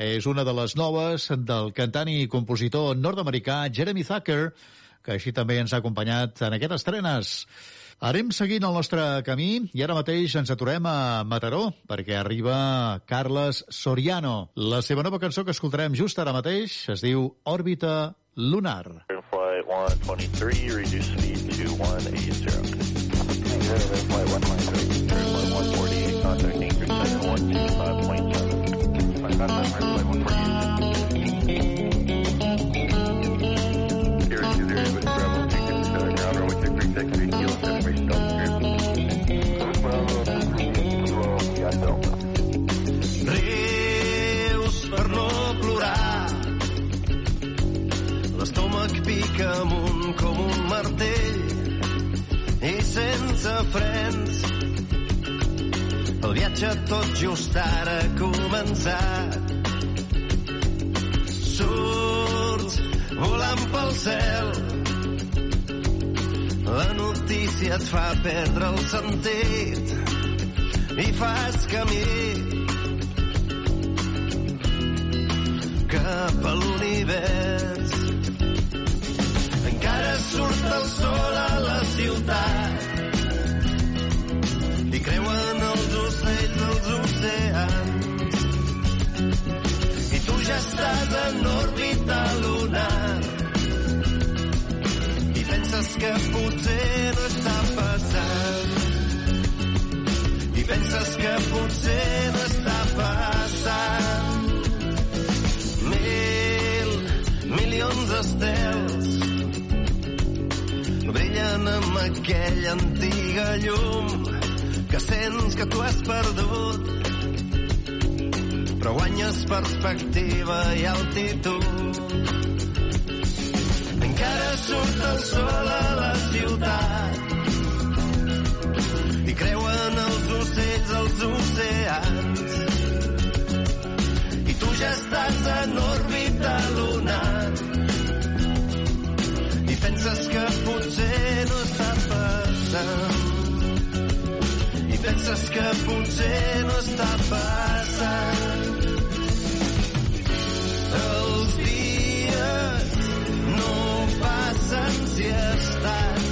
[SPEAKER 21] és una de les noves del cantant i compositor nord-americà Jeremy Zucker, que així també ens ha acompanyat en aquestes trenes. Anem seguint el nostre camí i ara mateix ens aturem a Mataró perquè arriba Carles Soriano. La seva nova cançó que escoltarem just ara mateix es diu Òrbita Lunar.
[SPEAKER 26] Flight 123, reduce speed to 180. Flight 123. Tucson 13, percent 165.7. Find that time, right, flight 148. Zero two zero, with Bravo, taking the ground, runway 23, secondary, kilo, seven,
[SPEAKER 27] L'estómac pica amunt com un martell i sense frens Viatge tot just ara ha començat. Surts volant pel cel. La notícia et fa perdre el sentit i fas camí cap a l'univers. Encara surt el sol a la ciutat creuen els ocells als oceans. I tu ja estàs en òrbita lunar i penses que potser no està passant. I penses que potser no està passant. Mil, milions d'estels brillen amb aquella antiga llum que sents que tu has perdut però guanyes perspectiva i altitud. Encara surt el sol a la ciutat i creuen els ocells als oceans. I tu ja estàs en òrbita lunar i penses que potser no està passant i penses que potser no està passant. Els dies no passen si estàs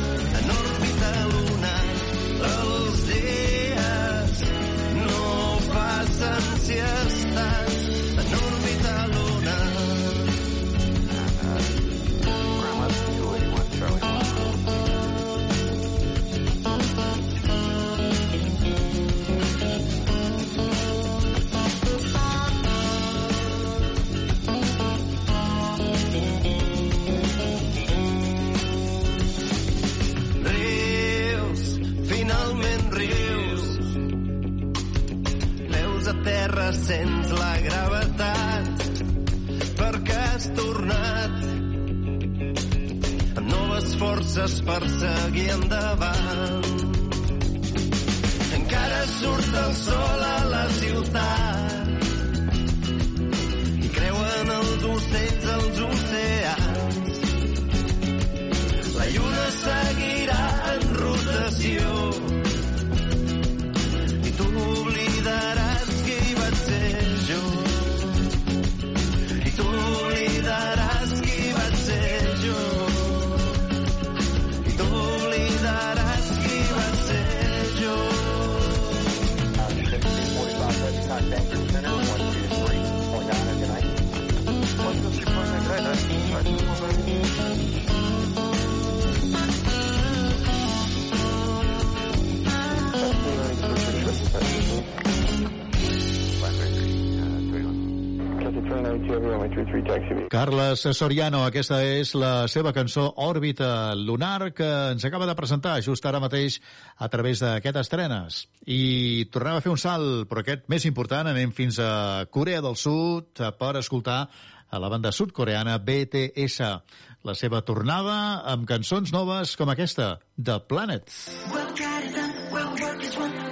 [SPEAKER 21] Carles Soriano, aquesta és la seva cançó Òrbita Lunar que ens acaba de presentar just ara mateix a través d'aquest estrenes. I tornem a fer un salt, però aquest més important, anem fins a Corea del Sud per escoltar a la banda sudcoreana BTS. La seva tornada amb cançons noves com aquesta, The Planet.
[SPEAKER 22] We'll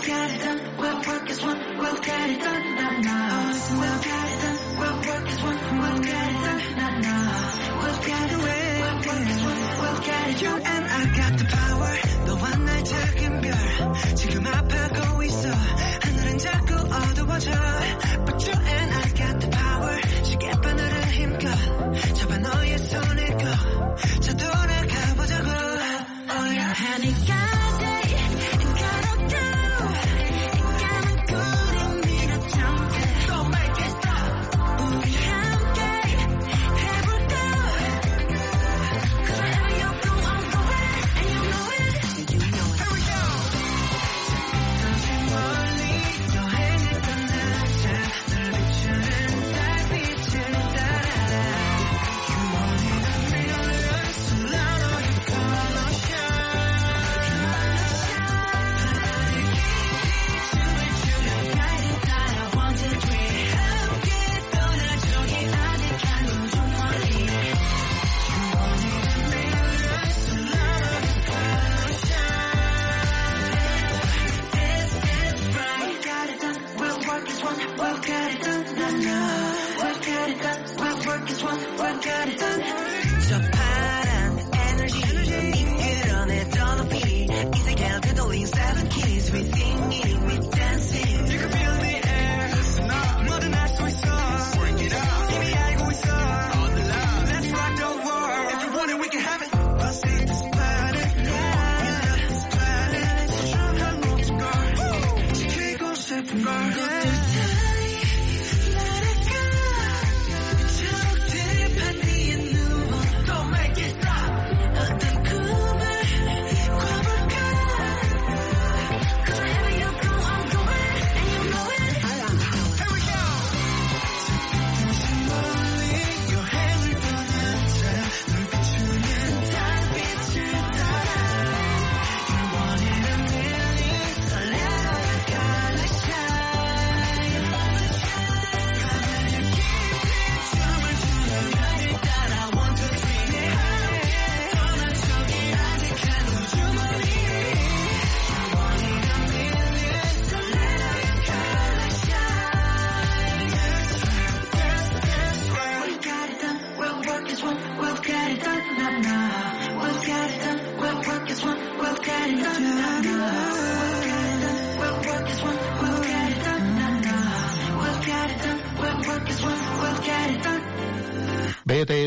[SPEAKER 22] We'll get it done, we'll work as one, we'll get it done, nah, nah. We'll get it done, we'll work as one, we'll get it done, nah, nah. We'll get it done, we'll work as one, we'll get it done. You and I got the power, 너와 나의 작은 별, 지금 아파하고 있어. 하늘은 자꾸 어두워져. But you and I got the power, 시계바늘을 힘껏 잡아 너의 손을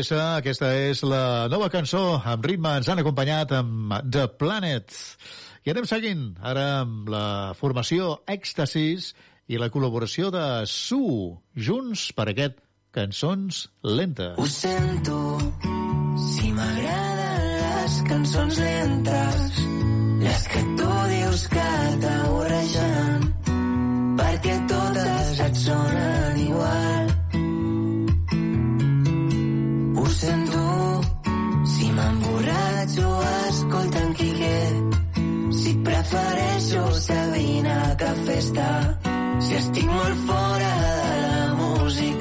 [SPEAKER 21] peça. aquesta és la nova cançó amb ritme. Ens han acompanyat amb The Planet. I anem seguint ara amb la formació Èxtasis i la col·laboració de Su, junts per aquest Cançons Lentes.
[SPEAKER 17] Ho sento, si m'agraden les cançons lentes, les que tu dius que t'avorregen, perquè totes et sonen prefereixo escolta en Quiquet. Si prefereixo Sabina que festa. Si estic molt fora de la música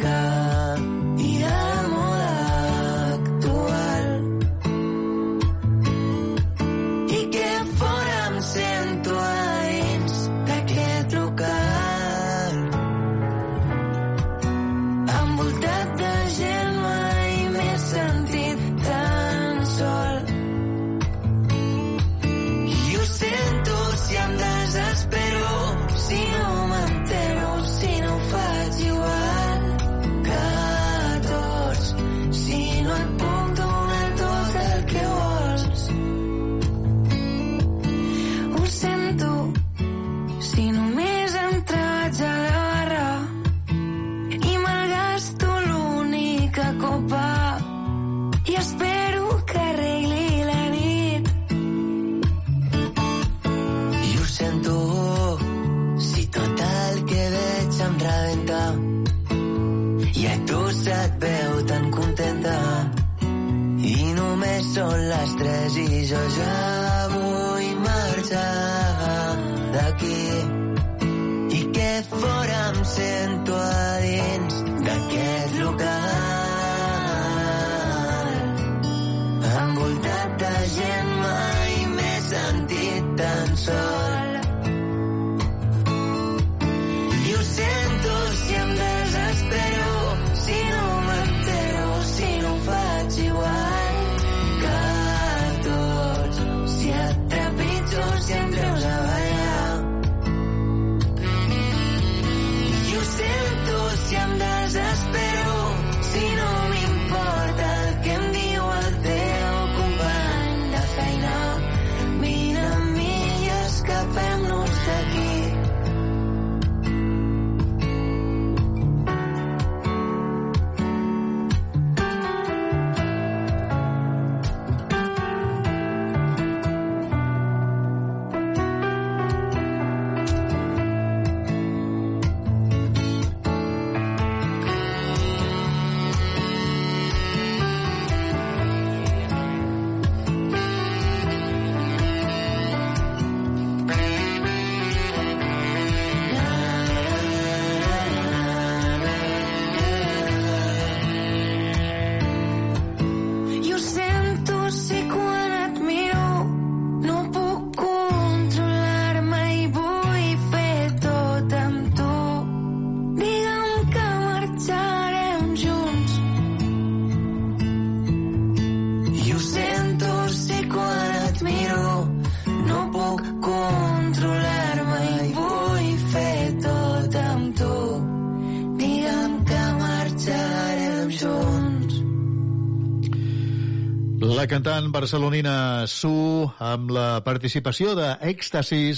[SPEAKER 21] cantant barcelonina Su amb la participació de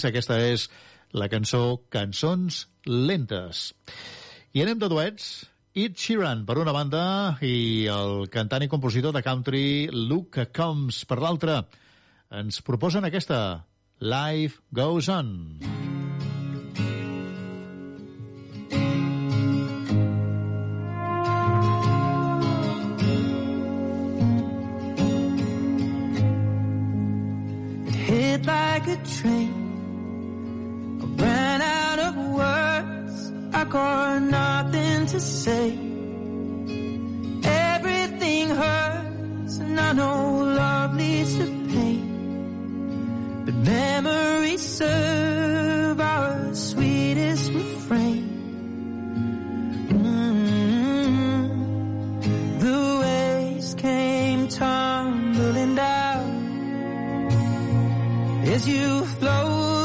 [SPEAKER 21] Aquesta és la cançó Cançons Lentes. I anem de duets. Ed Sheeran, per una banda, i el cantant i compositor de country Luke Combs, per l'altra. Ens proposen aquesta, Life Goes On.
[SPEAKER 9] Life Goes On. Like a train. I ran out of words. I got nothing to say. Everything hurts, and I know love leads to pain. But memories serve our sweetest as you float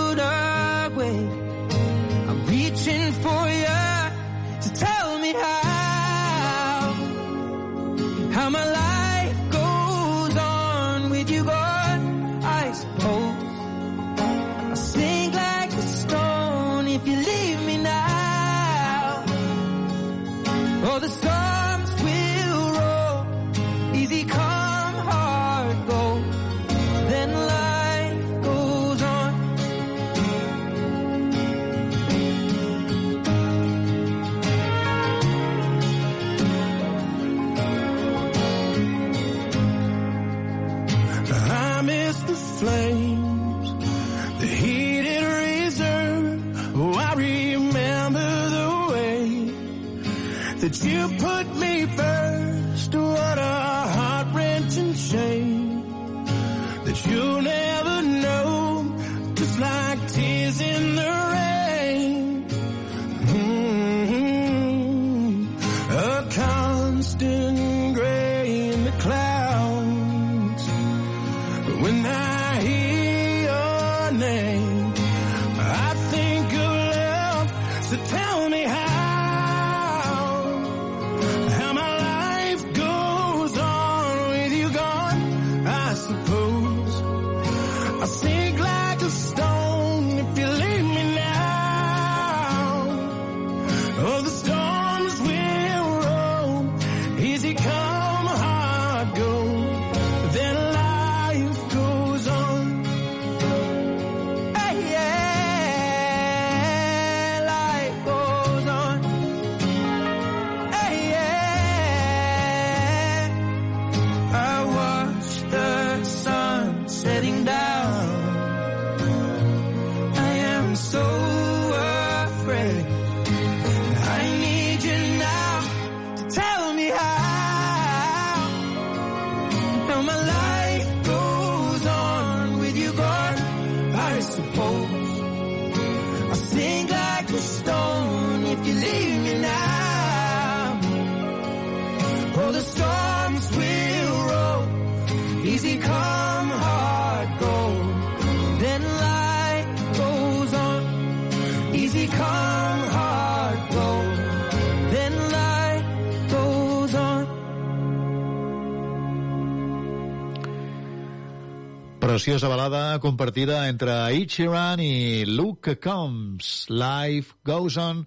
[SPEAKER 21] Preciosa balada compartida entre Sheeran i Luke Combs. Life Goes On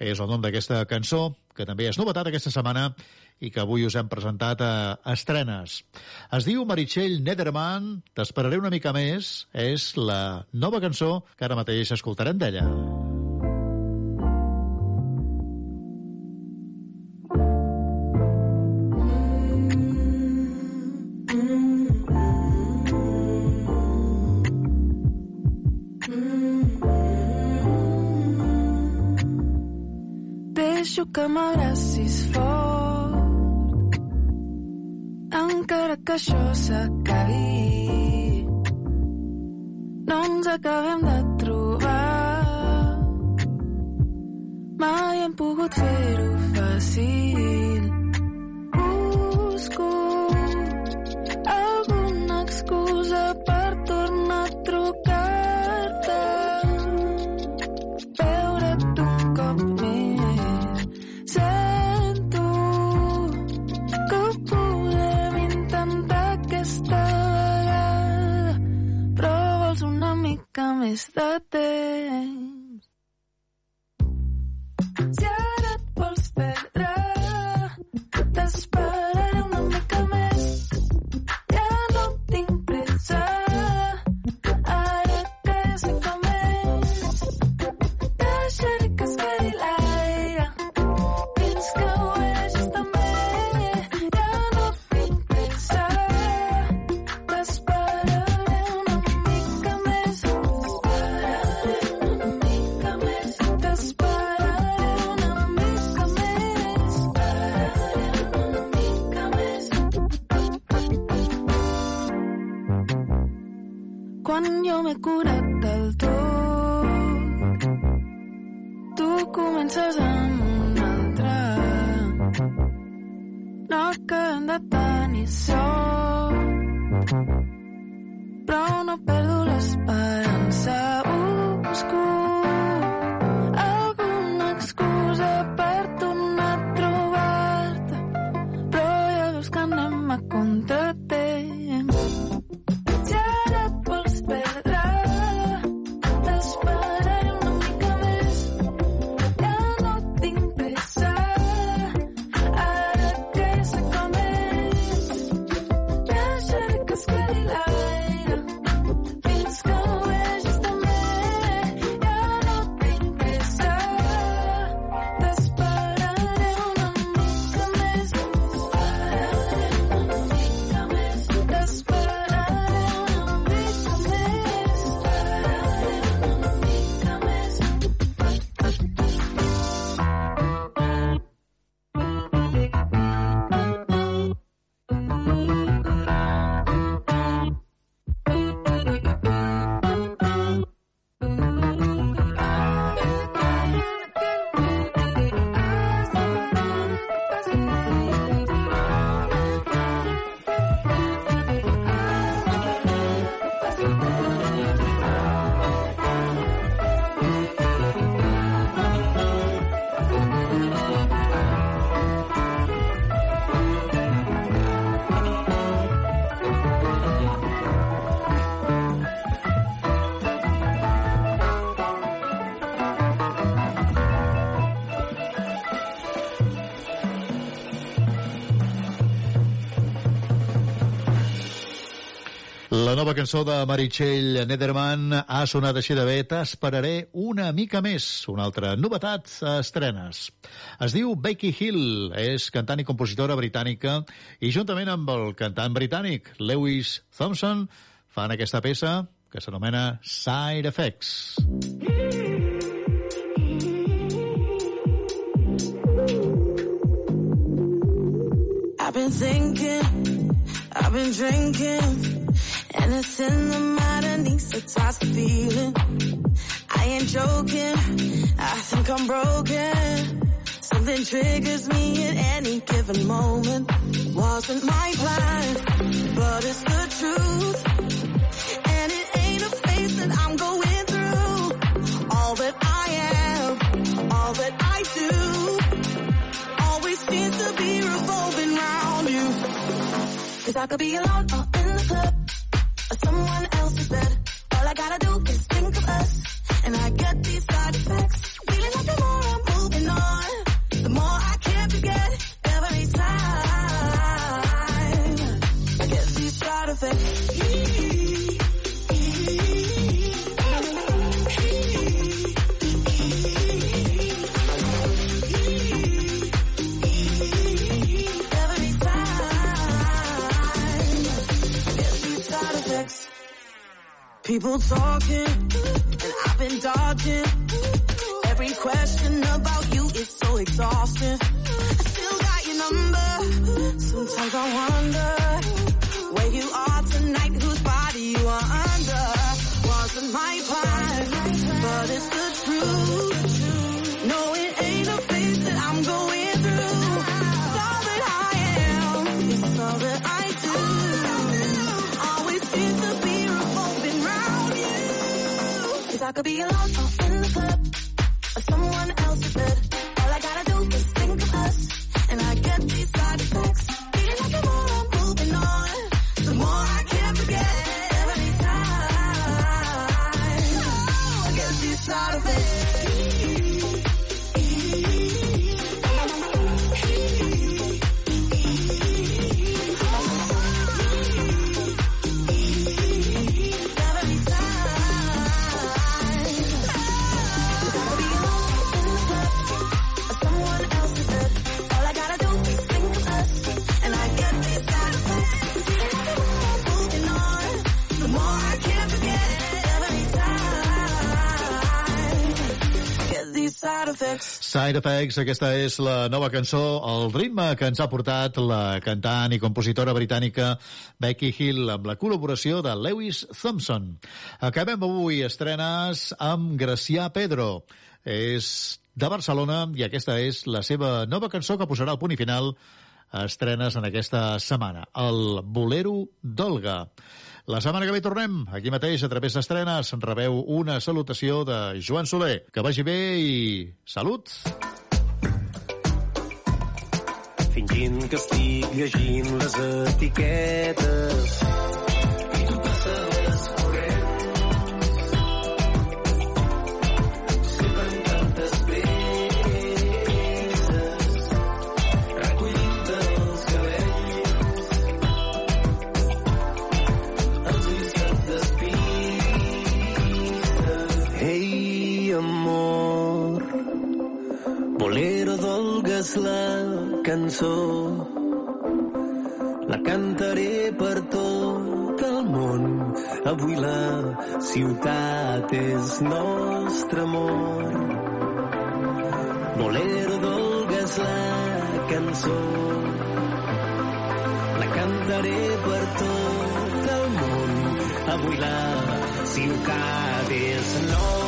[SPEAKER 21] és el nom d'aquesta cançó, que també és novetat aquesta setmana i que avui us hem presentat a estrenes. Es diu Meritxell Nederman, t'esperaré una mica més, és la nova cançó que ara mateix escoltarem d'ella.
[SPEAKER 24] Deixo que m'abracis fort. Encara que això s'acabi no ens acabem de trobar. Mai hem pogut fer-ho fàcil. Busco alguna excusa per
[SPEAKER 21] estate nova cançó de Meritxell Nederman ha sonat així de bé. T'esperaré una mica més. Una altra novetat a estrenes. Es diu Becky Hill, és cantant i compositora britànica i juntament amb el cantant britànic Lewis Thompson fan aquesta peça que s'anomena Side Effects.
[SPEAKER 17] I've been thinking, I've been drinking, and it's in the matter needs to toss the feeling. I ain't joking, I think I'm broken. Something triggers me at any given moment. Wasn't my plan, but it's the truth. And it ain't a phase that I'm going through. All that I am, all that I do always seems to be revolving around you. Cause I could be alone or in the club or someone else's bed. All I gotta do is think of us and I get these side effects. Feeling like the more I'm moving on, the more I can't forget People talking, and I've been dodging. Every question about you is so exhausting. I still got your number. Sometimes I wonder where you are tonight, whose body you are under. Wasn't my plan, but it's the truth. No, I could be alone or in the club or someone else's bed. Side Effects,
[SPEAKER 21] aquesta és la nova cançó, el ritme que ens ha portat la cantant i compositora britànica Becky Hill amb la col·laboració de Lewis Thompson. Acabem avui estrenes amb Gracià Pedro. És de Barcelona i aquesta és la seva nova cançó que posarà el punt i final a estrenes en aquesta setmana, el Bolero d'Olga. La setmana que ve tornem, aquí mateix, a través d'estrenes, rebeu una salutació de Joan Soler. Que vagi bé i... salut!
[SPEAKER 17] Fingint que estic llegint les etiquetes cançó. La cantaré per tot el món. Avui la ciutat és nostre amor. Bolero d'Olga és la cançó. La cantaré per tot el món. Avui la ciutat és nostra